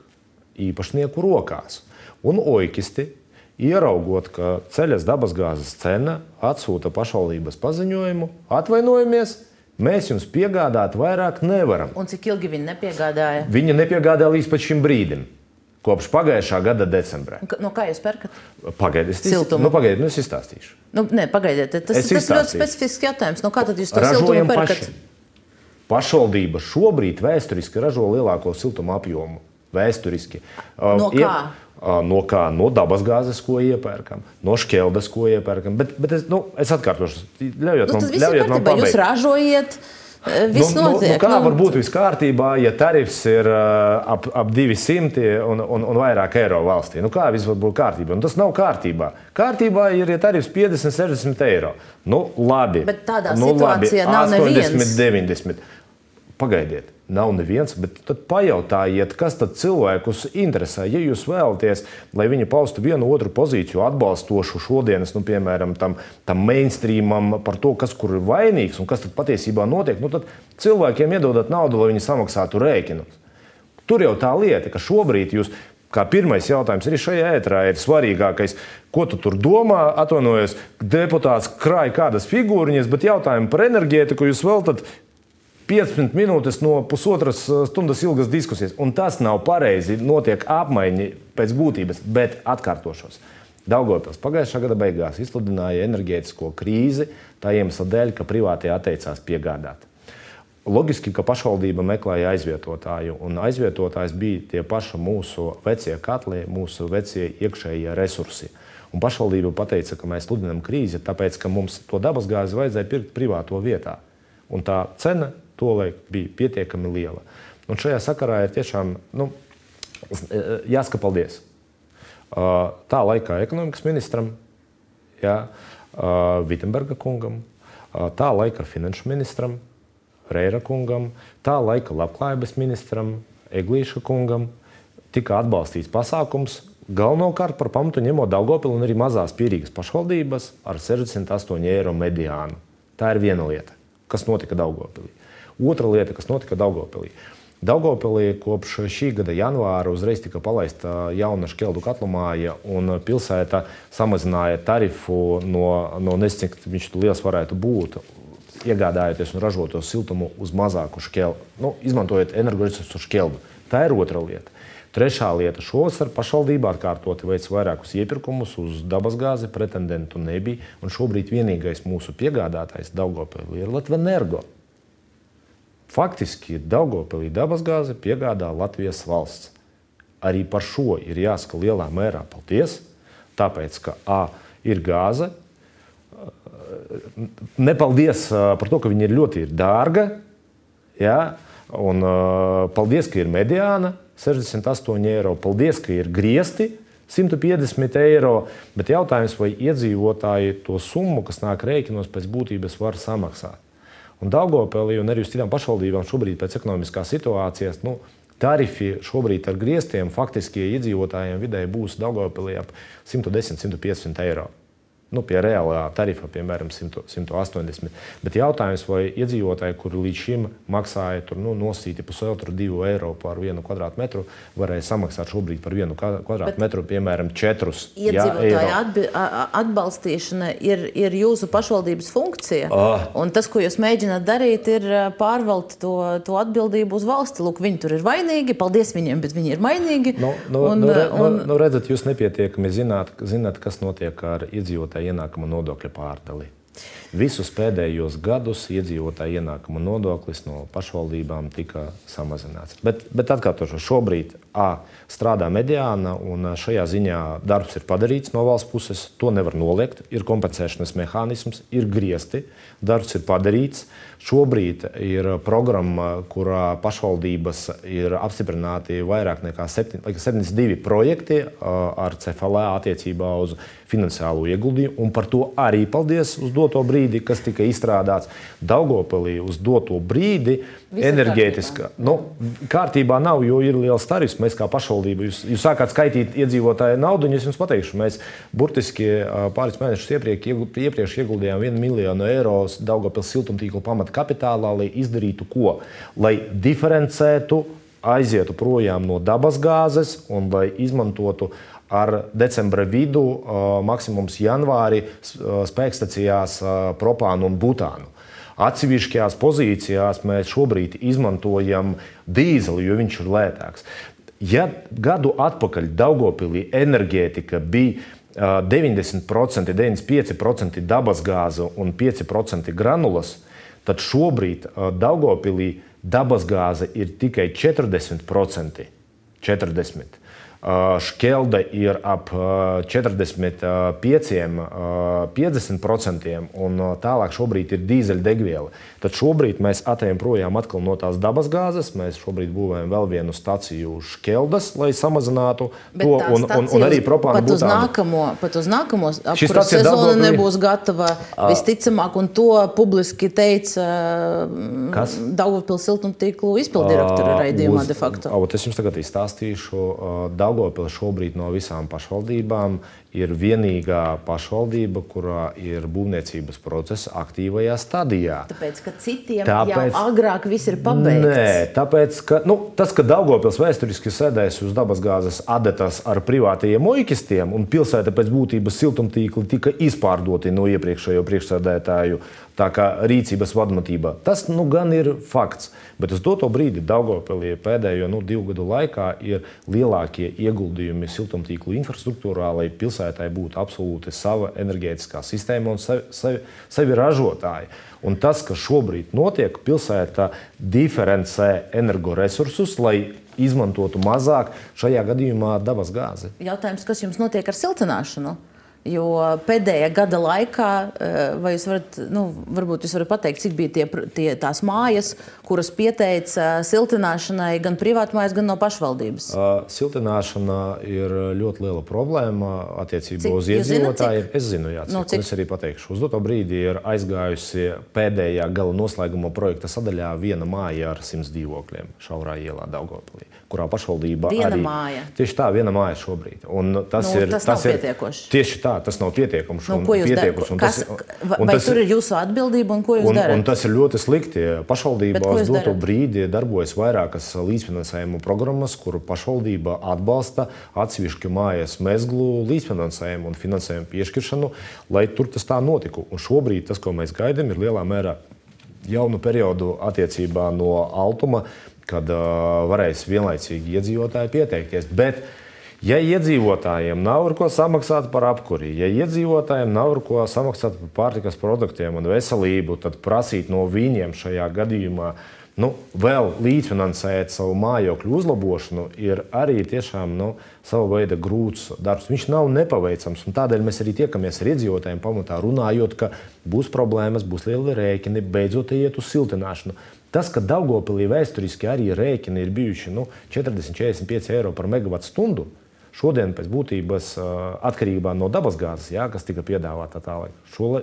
īpašnieku rokās. Un oikisti, ieraugot, ka ceļas dabasgāzes cena, atsūta pašvaldības paziņojumu, atvainojamies, mēs jums piegādāt vairāk nevaram. Un cik ilgi viņi nepiegādāja? Viņa nepiegādāja līdz šim brīdim. Kopš pagājušā gada ka- No kā jūs perkat? Pagaidiet, es, nu, pagaidiet, nu, es izstāstīšu. Nu, nē, pagaidiet, tas, Es tas ir ļoti specifisks jautājums. No kā tad jūs to siltumu paši. Pašvaldība šobrīd vēsturiski ražo lielāko siltuma apjomu. Vēsturiski. No kā? No kā? No dabasgāzes, ko iepērkam, no šķeldes, ko iepērkam. Bet, bet es, nu, es atkārtošu, ļaujiet Nu, man, tas viss ir kārtībā. Jūs ražojat, eh, viss Nu, nu, notiek. nu, kā nu, var būt viss kārtībā, ja tarifs ir uh, ap, ap 200 un, un, un vairāk eiro valstī? Nu, kā viss var būt kārtībā? Nu, tas nav kārtībā. Kārtībā ir, ja tarifs 50, 60 eiro. Nu, labi. Bet tādā nu, situācijā nav 80, neviens. 90. Pagaidiet, nav neviens, bet tad pajautājiet, kas tad cilvēkus interesē. Ja jūs vēlaties, lai viņi paustu vienu otru pozīciju, atbalstošu šodienas, nu, piemēram, tam, tam mainstreamam par to, kas kur ir vainīgs un kas tad patiesībā notiek, nu, tad cilvēkiem iedodat naudu, lai viņi samaksātu rēķinus. Tur jau tā lieta, ka šobrīd jūs. Kā pirmais jautājums arī šajā ētrā ir svarīgākais, ko tu tur domā. Atvainojos, deputāts krāja kādas figūriņas, bet jautājumu par enerģētiku jūs veltat 15 minūtes no pusotras uh, stundas ilgas diskusijas. Un tas nav pareizi. Notiek apmaiņa pēc būtības, bet atkārtošos. Daugopils pagājušā gada beigās izsludināja enerģētisko krīzi tā iemesla dēļ, ka privātie atteicās piegādāt. Loģiski, ka pašvaldība meklēja aizvietotāju, un aizvietotājs bija tie paši mūsu vecie katli, mūsu vecie iekšējie resursi. Un pašvaldība teica, ka mēs sludinām krīzi, tāpēc, ka mums to dabasgāzi vajadzēja pirkt privāto vietā. Un tā cena tolaik bija pietiekami liela. Un šajā sakarā ir tiešām nu, jāsaka paldies. Tā laikā ekonomikas ministram, jā, Vitsenberga kungam, tā laika finanšu ministram, Reira kungam, tā laika labklājības ministram, Eglīša kungam tika atbalstīts pasākums. Galvenokārt par pamatu ņemot Dārgopilu un arī mazās pierīgas pašvaldības ar 68 eiro mediānu. Tā ir viena lieta, kas notika Dārgopilī. Otra lieta, kas notika Dārgopilī. Daugopilī kopš šī gada janvāra uzreiz tika palaista jauna šķeldu katlumāja, un pilsēta samazināja tarifu no, no nezinu, cik viņš liels varētu būt, iegādājoties un ražot to siltumu uz mazāku šķeldu, nu, izmantojot energoresursu šķeldu. Tā ir otra lieta. Trešā lieta - šovasar pašvaldība atkārtoti veic vairākus iepirkumus uz dabasgāzi, pretendentu nebija. Šobrīd vienīgais mūsu piegādātājs Daugopilī ir Latvijas energo. Faktiski Daugopilī dabasgāzi piegādā Latvijas valsts. Arī par šo ir jāsaka lielā mērā paldies, tāpēc ka A ir gāze. Nepaldies par to, ka viņa ir ļoti ir dārga. Ja? Un, paldies, ka ir mediāna 68 eiro. Paldies, ka ir griezti 150 eiro. Bet jautājums, vai iedzīvotāji to summu, kas nāk rēķinos, pēc būtības var samaksāt. Un Daugopelī un arī uz citām pašvaldībām šobrīd pēc ekonomiskās situācijas. Nu, Tarifi šobrīd ar grieztiem faktiski iedzīvotājiem vidēji būs Daugopilī ap 110-150 eiro nu, pie reālā tarifa, piemēram, 100, 180. Bet jautājums, vai iedzīvotāji, kuri līdz šim maksāja tur, nu, nosīti pusotru, divu eiro par vienu kvadrātmetru, varēja samaksāt šobrīd par vienu kvadrātmetru, piemēram, četrus. Iedzīvotāju atbi, atbalstīšana ir, ir jūsu pašvaldības funkcija. Oh. Un tas, ko jūs mēģināt darīt, ir pārvelt to, to atbildību uz valsti. Lūk, viņi tur ir vainīgi, paldies viņiem, bet viņi ir vainīgi. Nu, nu, un, nu, re, un... nu, nu, redzat, jūs nepietiekami zināt, zināt, kas notiek ar iedzīvotājiem ienākuma nodokļa pārdali. Visus pēdējos gadus iedzīvotāja ienākuma nodoklis no pašvaldībām tika samazināts. Bet, bet atkārtošu, šobrīd A, strādā mediāna, un šajā ziņā darbs ir padarīts no valsts puses. To nevar noliegt. Ir kompensēšanas mehānisms, ir griezti, darbs ir padarīts. Šobrīd ir programma, kurā pašvaldības ir apstiprināti vairāk nekā 72 projekti ar CFLA attiecībā uz finansiālo ieguldījumu. Un par to arī paldies uz doto brīdi, kas tika izstrādāts Daugopelī uz doto brīdi. Enerģētiskā. Nu, kārtībā nav, jo ir liels tarifs. Mēs kā pašvaldība, jūs, jūs sākāt skaitīt iedzīvotāju naudu, un es jums pateikšu, mēs burtiski pāris mēnešus iepriekš, iepriekš ieguldījām 1 miljonu eiro Daugopils siltumtīkla pamata kapitālā, lai izdarītu ko? Lai diferencētu, aizietu projām no dabasgāzes un lai izmantotu ar decembra vidu, maksimums janvāri spēkstacijās propānu un butānu. Atsevišķajās pozīcijās mēs šobrīd izmantojam dīzeli, jo viņš ir lētāks. Ja gadu atpakaļ Daugopilī enerģētika bija 90%, 95% dabasgāze un 5% granulas, tad šobrīd Daugopilī dabasgāze ir tikai 40%. 40. Škelde ir ap 45, 50%, un tālāk šobrīd ir dīzeļdegviela. Tad šobrīd mēs atejam projām no tās dabasgāzes. Mēs šobrīd būvējam vēl vienu staciju Škeldas, lai samazinātu Bet to, un, un, un arī propānu. Pat uz nākamo, pat uz nākamo apkura sezonu nebūs gatava visticamāk, un to publiski teica Daugavpils siltumtīklu izpildirektora raidījumā de facto. Es jums tagad izstāstīšu. Daugopils šobrīd no visām pašvaldībām ir vienīgā pašvaldība, kurā ir būvniecības procesa aktīvajā stadijā. Tāpēc, ka citiem tāpēc, jau agrāk viss ir pabeigts. Nē, tāpēc, ka nu, tas, ka Daugopils vēsturiski sēdēs uz dabasgāzes adetas ar privātajiem muļķistiem un pilsēta pēc būtības siltumtīkli tika izpārdoti no iepriekšējo priekšsēdētāju rīcības vadmatībā. Tas nu, gan ir fakts. Bet uz doto brīdi Daugopilī pēdējo nu, divu gadu laikā ir lielākie ieguldījumi siltumtīklu infrastruktūrā, lai pilsētai būtu absolūti sava enerģētiskā sistēma un sevi, sevi, sevi ražotāji. Un tas, kas šobrīd notiek, pilsēta diferencē energoresursus, lai izmantotu mazāk šajā gadījumā dabas gāzi. Jautājums, kas jums notiek ar siltināšanu? Jo pēdējā gada laikā, eh, vai jūs varat, nu, varbūt jūs varat pateikt, cik bija tie, tie, tās mājas, kuras pieteica siltināšanai gan privātmājas, gan no pašvaldības? Uh, siltināšana ir ļoti liela problēma attiecībā cik, uz iedzīvotājiem. Es zinu, jā, cik, nu, cik? es arī pateikšu. Uz doto brīdi ir aizgājusi pēdējā gala noslēguma projekta sadaļā viena māja ar simts dzīvokļiem šaurā ielā Daugopilī, kurā pašvaldība viena arī. Māja. Tieši tā, viena māja šobrīd. Un tas nu, ir, tas tas ir tieši tā tas nav pietiekams. Nu, ko jūs darāt? Kas, vai tas, tur ir jūsu atbildība un ko jūs un, darat? Un tas ir ļoti slikti. Pašvaldībā uz doto brīdi darbojas vairākas līdzfinansējuma programmas, kuru pašvaldība atbalsta atsevišķu mājas mezglu līdzfinansējumu un finansējumu piešķiršanu, lai tur tas tā notiku. Un šobrīd tas, ko mēs gaidām, ir lielā mērā jaunu periodu attiecībā no Altuma kad uh, varēs vienlaicīgi iedzīvotāji pieteikties. Bet, ja iedzīvotājiem nav ar ko samaksāt par apkuri, ja iedzīvotājiem nav ar ko samaksāt par pārtikas produktiem un veselību, tad prasīt no viņiem šajā gadījumā nu, vēl līdzfinansēt savu mājokļu uzlabošanu, ir arī tiešām nu, sava veida grūts darbs. Viņš nav nepaveicams. Tādēļ mēs arī tiekamies ar iedzīvotājiem pamatā, runājot, ka būs problēmas, būs lieli rēķini, beidzot iet uz siltināšanu. Tas, ka Daugopilī vēsturiski arī rēķini ir bijuši nu, 40-45 eiro par megawatu stundu, šodien pēc būtības atkarībā no dabasgāzes, jā, kas tika piedāvāta tālāk,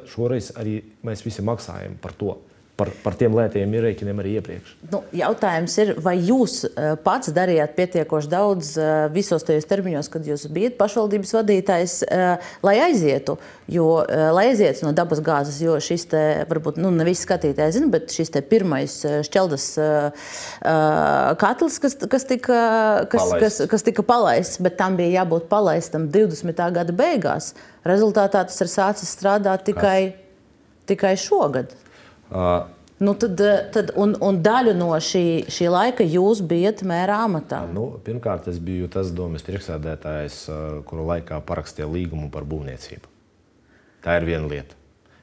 šoreiz arī mēs visi maksājam par to par, par tiem lētiem rēķiniem arī iepriekš. Nu, jautājums ir, vai jūs eh, pats darījāt pietiekoši daudz eh, visos tajos termiņos, kad jūs bijat pašvaldības vadītājs, eh, lai aizietu, jo, lai aizietu no dabas gāzes, jo šis te, varbūt nu, ne visi skatītāji zina, bet šis te pirmais šķeldas katls, kas, kas, tika, kas, palaists. kas, kas tika palaists, bet tam bija jābūt palaistam 20. gada beigās. Rezultātā tas ir sācis strādāt tikai, tikai šogad. Uh, Nu, tad, tad, un, un daļu no šī, šī laika jūs bijat mērā amatā? Nu, pirmkārt, es biju tas domas priekšsēdētājs, kuru laikā parakstīja līgumu par būvniecību. Tā ir viena lieta.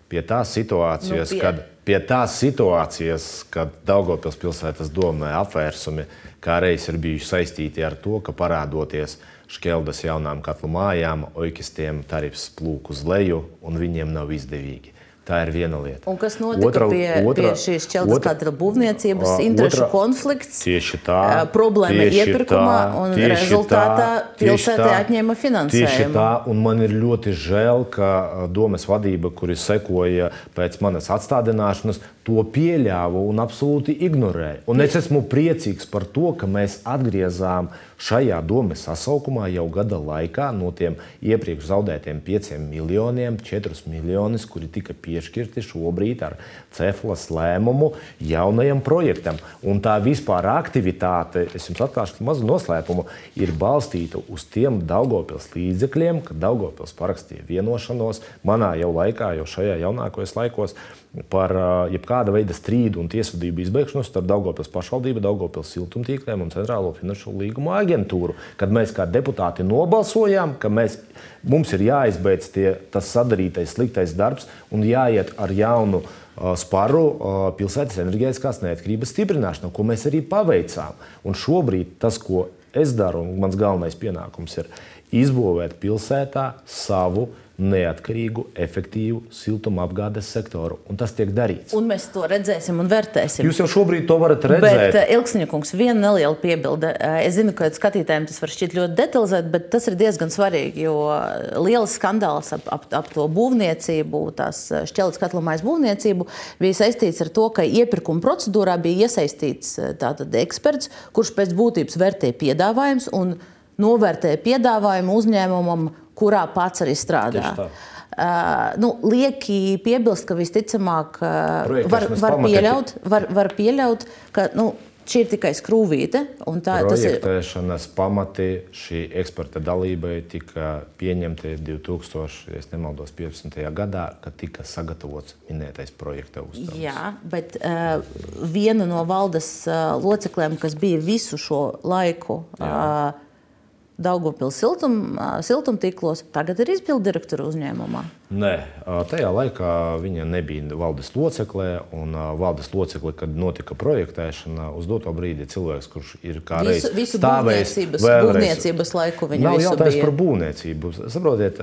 Pie tās situācijas, nu, pie... kad, pie tās situācijas, kad Daugopils pilsētas domē apvērsumi, kā reiz ir bijuši saistīti ar to, ka parādoties šķeldas jaunām katlu mājām, oikistiem tarifs plūk uz leju un viņiem nav izdevīgi. Tā ir viena lieta. Un kas notika otra, pie, otra, pie šīs ķeltas katra būvniecības uh, interešu konflikts? Tieši tā. Problēma iepirkumā tā, un rezultātā pilsētē atņēma finansējumu. Tieši tā, un man ir ļoti žēl, ka domas vadība, kuri sekoja pēc manas atstādināšanas, to pieļāva un absolūti ignorēja. Un es esmu priecīgs par to, ka mēs atgriezām šajā domas sasaukumā jau gada laikā no tiem iepriekš zaudētiem 5 miljoniem, 4 miljonus, kuri tika piešķirti šobrīd ar Ceflas lēmumu jaunajam projektam. Un tā vispār aktivitāte, es jums atklāšu mazu noslēpumu, ir balstīta uz tiem Daugopils līdzekļiem, kad Daugopils parakstīja vienošanos manā jau laikā, jau šajā jaunākajos laikos par jebkāda veida strīdu un tiesvedību izbeigšanos starp Daugopils pašvaldību, Daugopils siltumtīkliem un Centrālo finanšu līgumu aģentūru. Kad mēs kā deputāti nobalsojām, ka mēs, mums ir jāizbeidz tie, tas sadarītais sliktais darbs un jāiet ar jaunu sparu pilsētas enerģētiskās neatkarības stiprināšanā, ko mēs arī paveicām. Un šobrīd tas, ko es daru, un mans galvenais pienākums ir izbūvēt pilsētā savu neatkarīgu, efektīvu siltumapgādes sektoru. Un tas tiek darīts. Un mēs to redzēsim un vērtēsim. Jūs jau šobrīd to varat redzēt. Bet, eh, Ilgsniņkungs, viena neliela piebilde. Eh, es zinu, ka skatītājiem tas var šķiet ļoti detalizēti, bet tas ir diezgan svarīgi, jo liels skandāls ap, ap, ap to būvniecību, tās eh, šķeltas katlamājas būvniecību, bija saistīts ar to, ka iepirkuma procedūrā bija iesaistīts tātad eksperts, kurš pēc būtības vērtē piedāvājums un novērtē piedāvājumu uzņēmumam kurā pats arī strādā. Uh, nu, lieki piebilst, ka visticamāk uh, var, var, pieļaut, var, var pieļaut, ka nu, šī ir tikai skrūvīte. Tā, Projektēšanas ir... pamati šī eksperta dalībai tika pieņemti 2015. gadā, kad tika sagatavots minētais projekta uzdevums. Jā, bet uh, viena no valdes uh, locekļiem, kas bija visu šo laiku. Jā. Uh, Daugopils siltum, siltumtīklos, tagad ir izpildu direktora uzņēmumā? Nē, tajā laikā viņa nebija valdes locekle. Valdes locekle, kad notika projektēšana, uz doto brīdi cilvēks, kurš ir kā visu, visu stāvējis būvniecības laiku, viņa nav jautājums bija. par būvniecību. Saprotiet,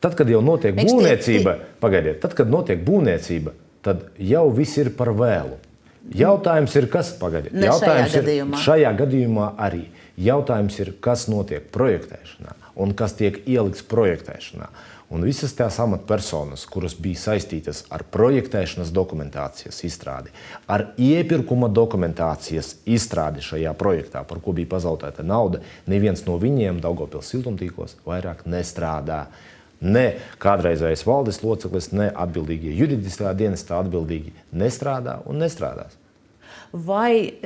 tad, kad jau notiek Viņš būvniecība, tie... pagaidiet, tad, kad notiek būvniecība, tad jau viss ir par vēlu. Jautājums ir, kas pagaidiet? Ne Jautājums šajā gadījumā. ir šajā gadījumā arī. Jautājums ir, kas notiek projektēšanā un kas tiek ielikts projektēšanā. Un visas tās amatpersonas, kuras bija saistītas ar projektēšanas dokumentācijas izstrādi, ar iepirkuma dokumentācijas izstrādi šajā projektā, par ko bija pazaudēta nauda, neviens no viņiem Daugopils siltumtīklos vairāk nestrādā. Ne kādreizējais valdes loceklis, ne atbildīgie juridiskā dienestā atbildīgi nestrādā un nestrādās. Vai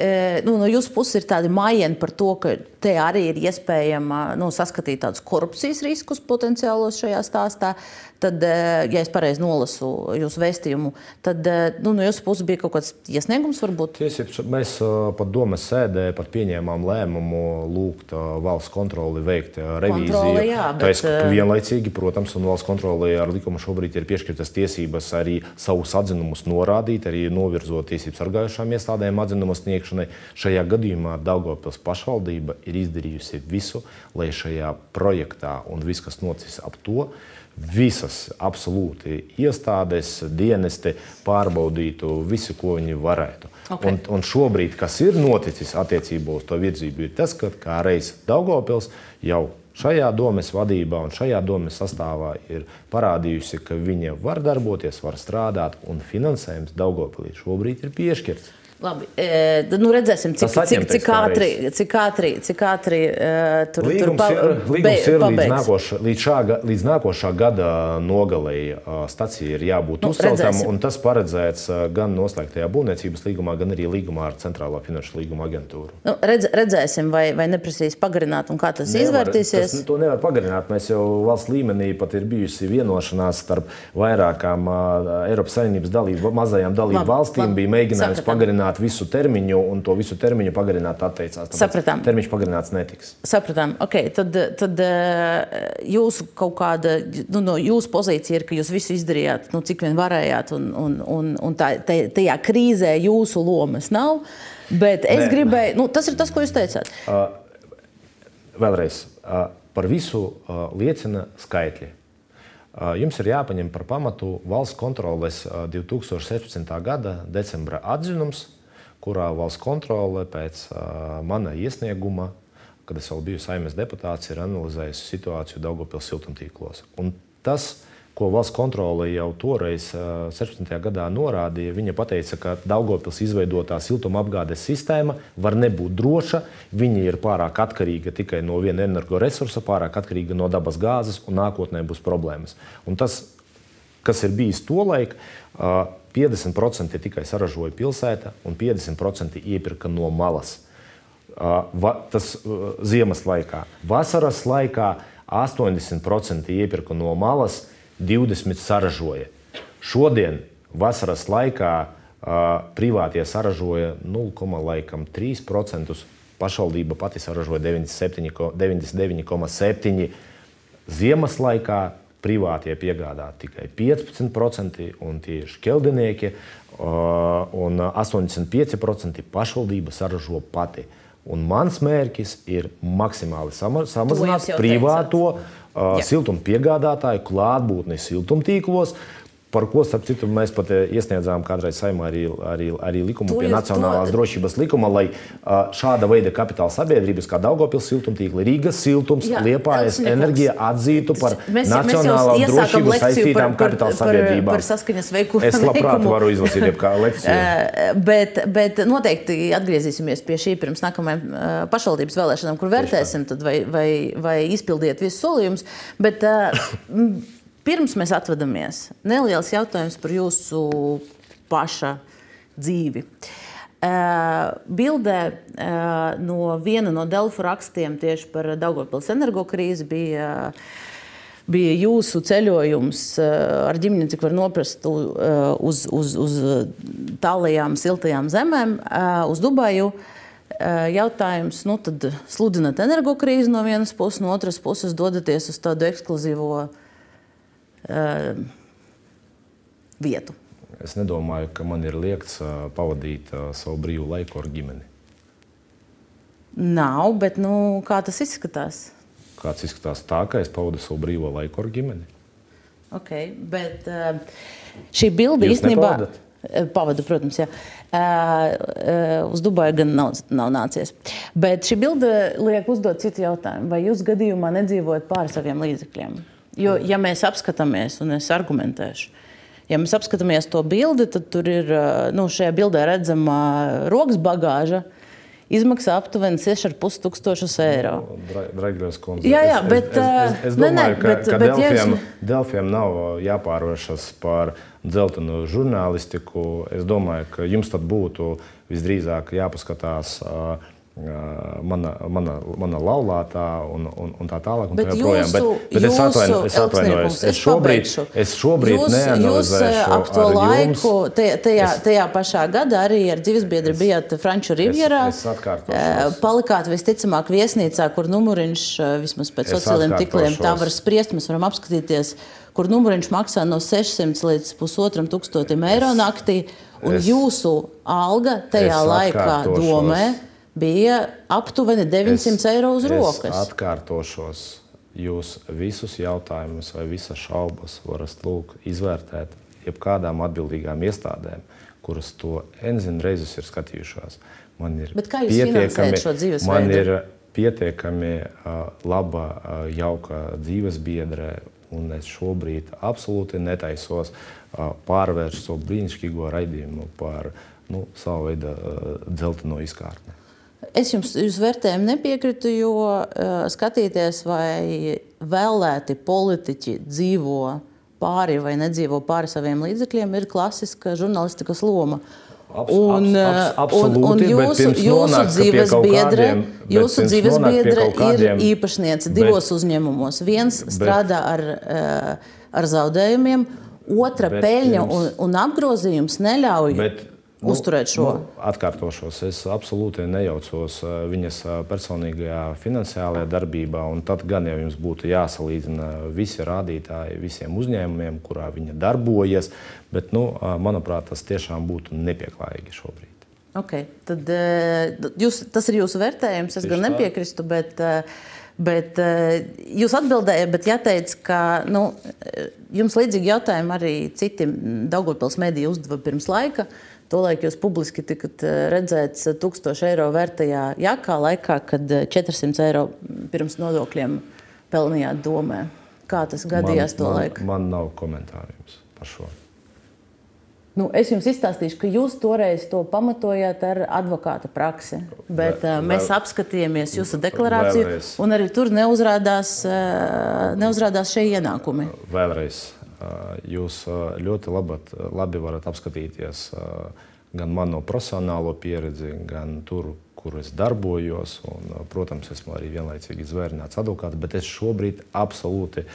nu, no jūsu puses ir tādi mājiņi par to, ka te arī ir iespējama nu, saskatīt tādus korupcijas riskus potenciālos šajā stāstā? Tad, ja es pareizi nolasu jūsu vēstījumu, tad nu, no jūsu puses bija kaut kāds iesniegums, varbūt? Tiesības, mēs pat domas sēdē pat pieņēmām lēmumu lūgt valsts kontroli veikt revīziju. Kontrole, jā, bet... Tā ir vienlaicīgi, protams, un valsts kontrolē ar likumu šobrīd ir piešķirtas tiesības arī savus atzinumus norādīt, arī novirzot tiesību sargājušām iestādēm atzinumu sniegšanai. Šajā gadījumā Daugopils pašvaldība ir izdarījusi visu, lai šajā projektā un viss, kas nocis ap to, visas absolūti iestādes, dienesti pārbaudītu visu, ko viņi varētu. Okay. Un, un šobrīd, kas ir noticis attiecībā uz to virzību, ir tas, ka kā reiz Daugopils jau šajā domes vadībā un šajā domes sastāvā ir parādījusi, ka viņa var darboties, var strādāt, un finansējums Daugopilī šobrīd ir piešķirts. Labi, e, nu redzēsim, cik, cik, cik ātri, cik ātri, cik ātri uh, tur, līgums tur pa, ir. Līgums ir līdz, nākoša, līdz, šā, līdz nākošā gada nogalei uh, stacija ir jābūt nu, uzceltam, un tas paredzēts uh, gan noslēgtajā būvniecības līgumā, gan arī līgumā ar Centrālā finanšu līguma aģentūru. Nu, redz, redzēsim, vai, vai neprasīs pagarināt, un kā tas nevar, izvērtīsies. Tas, to nevar pagarināt. Mēs jau valsts līmenī pat ir bijusi vienošanās starp vairākām uh, Eiropas Savienības dalību, mazajām dalību labi, valstīm, labi, bija mēģinājums sapratam. pagarināt pagarināt visu termiņu, un to visu termiņu pagarināt atteicās. Sapratām. Termiņš pagarināts netiks. Sapratām. Okay, tad, tad eh, jūsu kaut kāda, nu, no jūsu pozīcija ir, ka jūs visu izdarījāt, nu, cik vien varējāt, un, un, un, un tā, tajā krīzē jūsu lomas nav. Bet es Nē. gribēju, nu, tas ir tas, ko jūs teicāt. Uh, vēlreiz, uh, par visu uh, liecina skaitļi. Jums ir jāpaņem par pamatu valsts kontroles 2016. gada decembra atzinums, kurā valsts kontrole pēc mana iesnieguma, kad es vēl biju saimnes deputāts, ir analizējusi situāciju Daugopils siltumtīklos. Un tas, ko valsts kontrole jau toreiz, uh, 16. gadā norādīja, viņa teica, ka Daugopils izveidotā siltumapgādes sistēma var nebūt droša, viņa ir pārāk atkarīga tikai no viena energoresursa, pārāk atkarīga no dabas gāzes, un nākotnē būs problēmas. Un tas, kas ir bijis tolaik, 50% tikai saražoja pilsēta un 50% iepirka no malas. Va, tas ziemas laikā. Vasaras laikā 80% iepirka no malas, 20% saražoja. Šodien, vasaras laikā, privātie saražoja 0,3%. Pašvaldība pati saražoja 99,7%. Ziemas laikā privātie piegādā tikai 15%, un tie ir šķeldinieki, un 85% pašvaldība saražo pati. Un mans mērķis ir maksimāli samazināt privāto uh, siltumpiegādātāju klātbūtni siltumtīklos, par ko, starp citu, mēs pat eh, iesniedzām kādreiz saimā arī, arī, arī likumu to pie Nacionālās to... drošības likuma, lai šāda veida kapitāla sabiedrības kā Daugopils siltumtīkla, Rīgas siltums, Jā, Liepājas enerģija atzītu par mēs, Nacionālā mēs drošības saistītām kapitāla sabiedrībām. Par, par saskaņas veikumu. Es labprāt veikumu. varu izlasīt kā (laughs) lekciju. Bet, bet noteikti atgriezīsimies pie šī pirms nākamajām pašvaldības vēlēšanām, kur vērtēsim, vai, vai, vai izpildiet visus solījumus. Bet, Pirms mēs atvadāmies, neliels jautājums par jūsu paša dzīvi. Uh, bildē uh, no viena no Delfu rakstiem tieši par Daugopils energokrīzi bija, bija jūsu ceļojums uh, ar ģimeni, cik var noprast, uz, uz, uz tālajām siltajām zemēm, uz Dubaju. Jautājums, nu tad sludinat energokrīzi no vienas puses, no otras puses dodaties uz tādu ekskluzīvu uh, uh, vietu. Es nedomāju, ka man ir liekts uh, pavadīt uh, savu brīvu laiku ar ģimeni. Nav, bet nu, kā tas izskatās? Kāds izskatās tā, ka es pavadu savu brīvo laiku ar ģimeni? Okay, bet uh, šī bilde īstenībā. Pavadu, protams, jā. Uh, uh, uz Dubaju gan nav, nav nācies. Bet šī bilde liek uzdot citu jautājumu. Vai jūs gadījumā nedzīvojat pāri saviem līdzekļiem? Jo, ja mēs apskatāmies, un es argumentēšu, ja mēs apskatāmies to bildi, tad tur ir nu, šajā bildē redzama rokas bagāža. izmaksā aptuveni 6,5 tūkstošus eiro. Draigļos kundze. Jā, jā, bet, es, es, es, es domāju, nē, ka, bet- ka bet ja Delfiem, es- Delfiem nav jāpārvēršas par dzeltenu žurnālistiku. Es domāju, ka jums tad būtu visdrīzāk jāpaskatās. ā, Mana, mana, mana laulātā un, un, un tā tālāk. un Bet tā jūsu- bet, bet es jūsu atvaino- es atvainojos. Es es šobrīd, es šobrīd jūs, jūs ap to laiku, tajā, tajā, tajā pašā gadā arī ar dzīvesbiedru bijāt Franču Rivjerā. es. Eh, Palikāt visticamāk viesnīcā, kur numuriņš vismaz pēc Es sociālajiem tikliem tā var spriest. Mēs varam apskatīties, kur numuriņš maksā no 600 līdz 1500 eiro naktī. Un es- jūsu alga tajā es laikā domē bija aptuveni 900 eiro uz es rokas. atkārtošos. Jūs visus jautājumus vai visas šaubas varat lūk, izvērtēt jebkādām atbildīgām iestādēm, kuras to enzinu reizes ir skatījušās. Man ir Bet kā jūs finansējat šo dzīvesveidu? man ir pietiekami uh, laba, uh, jauka dzīvesbiedre, un es šobrīd absolūti netaisos uh, pārvērst šo brīnišķīgo raidījumu par nu, savu veidu uh, dzelteno izkārtni. Es jums uz vērtējumu nepiekrītu, jo uh, skatīties, vai vēlēti politiķi dzīvo pāri vai nedzīvo pāri saviem līdzekļiem, ir klasiska žurnālistikas loma. Abs- abs- abs- absolūti, un, un bet jūsu, jūsu dzīves biedre, bet jūsu dzīves biedre ir īpašniece divos uzņēmumos. Viens strādā ar, ar zaudējumiem, otra Bet peļņa pirms- un, un apgrozījums neļauj Bet, uzturēt šo. Nu, atkārtošos, es absolūti nejaucos uh, viņas uh, personīgajā finansiālajā darbībā. un Tad gan jau jums būtu jāsalīdzina visi rādītāji visiem uzņēmumiem, kurā viņa darbojas. Bet, nu, uh, manuprāt, tas tiešām būtu nepieklājīgi šobrīd. Okay, tad, eh, jūs, tas ir jūsu vērtējums. Es Tieši gan nepiekrītu, bet, eh, bet eh, jūs atbildējāt, bet jāteic, ka nu, eh, jums līdzīgi jautājumi arī citi Daugopils mediji uzdeva pirms laika. Tolaik jūs publiski tikat eh, redzēts 1000 eiro vērtajā jakā, laikā, kad eh, 400 eiro pirms nodokļiem pelnījāt domē. Kā tas gadījās to man, laiku? man nav komentāru par šo. Nu, es jums izstāstīšu, ka jūs toreiz to pamatojāt ar advokāta praksi. Bet Vēl- mēs apskatījāmies jūsu deklarāciju, Vēlreiz. un arī tur neuzrādās, neuzrādās šie ienākumi. Vēlreiz, jūs ā, ļoti labat, labi varat apskatīties ā, gan manu profesionālo pieredzi, gan tur, kur es darbojos. Un, protams, esmu arī vienlaicīgi zvērnāts advokāts, bet es šobrīd absolūti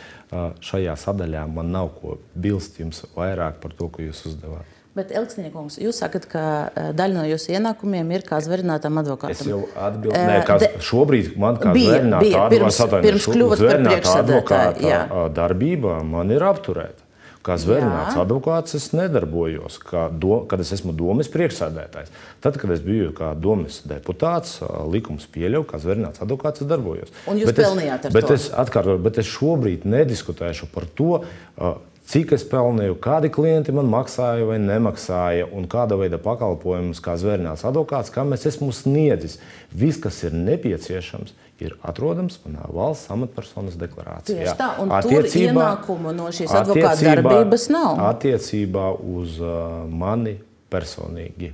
šajā sadaļā man nav ko bilst jums vairāk par to, ko jūs uzdevāt. Bet, Elksniekungs, jūs sakat, ka uh, daļa no jūsu ienākumiem ir kā zvērnātam advokātam. Es jau atbildēju, kā, de- šobrīd man kā Bija, zvērnāta bija, advokāta- pirms- pirms kļuvat par priekšsēdētāju, darbība man ir apturēta. Kā zvērnāts Jā. advokāts es nedarbojos, kā do, kad es esmu domas priekšsēdētājs. Tad, kad es biju kā domas deputāts, likums pieļauj, kā zvērnāts advokāts, es darbojos. Un jūs Bet es- pelnījāt ar bet to? Es atkārtoju, bet es šobrīd nediskutēšu par to, ā, cik es pelnīju, kādi klienti man maksāja vai nemaksāja, un kāda veida pakalpojumus, kā zvērnāts advokāts, kam es esmu sniedzis. Viss, kas ir nepieciešams, ir atrodams manā valsts amatpersonas deklarācijā. Tieši tā, un tur ienākumu no šīs advokāta attiecībā- darbības nav. Attiecībā uz uh, mani personīgi.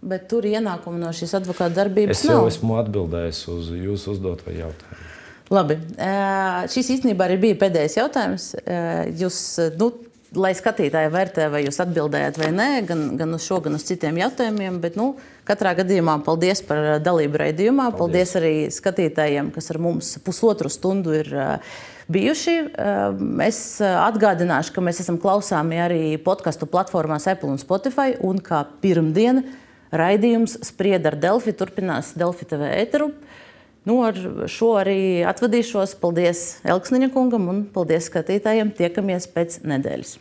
Bet tur ienākumu no šīs advokāta darbības Es jau nav. esmu atbildējis uz jūsu uzdoto jautājumu. Labi. Šis īstenībā arī bija pēdējais jautājums. Jūs, nu, lai skatītāji vērtē, vai jūs atbildējāt vai nē, gan, gan uz šo, gan uz citiem jautājumiem. Bet, nu, katrā gadījumā paldies par dalību raidījumā. Paldies, paldies arī skatītājiem, kas ar mums pusotru stundu ir bijuši. Es atgādināšu, ka mēs esam klausāmi arī podkastu platformās Apple un Spotify. Un kā pirmdien raidījums Sprieda ar Delfi turpinās Delfi TV ēteru. Nu, ar šo arī atvadīšos. Paldies Elksniņa kungam un paldies skatītājiem. Tiekamies pēc nedēļas.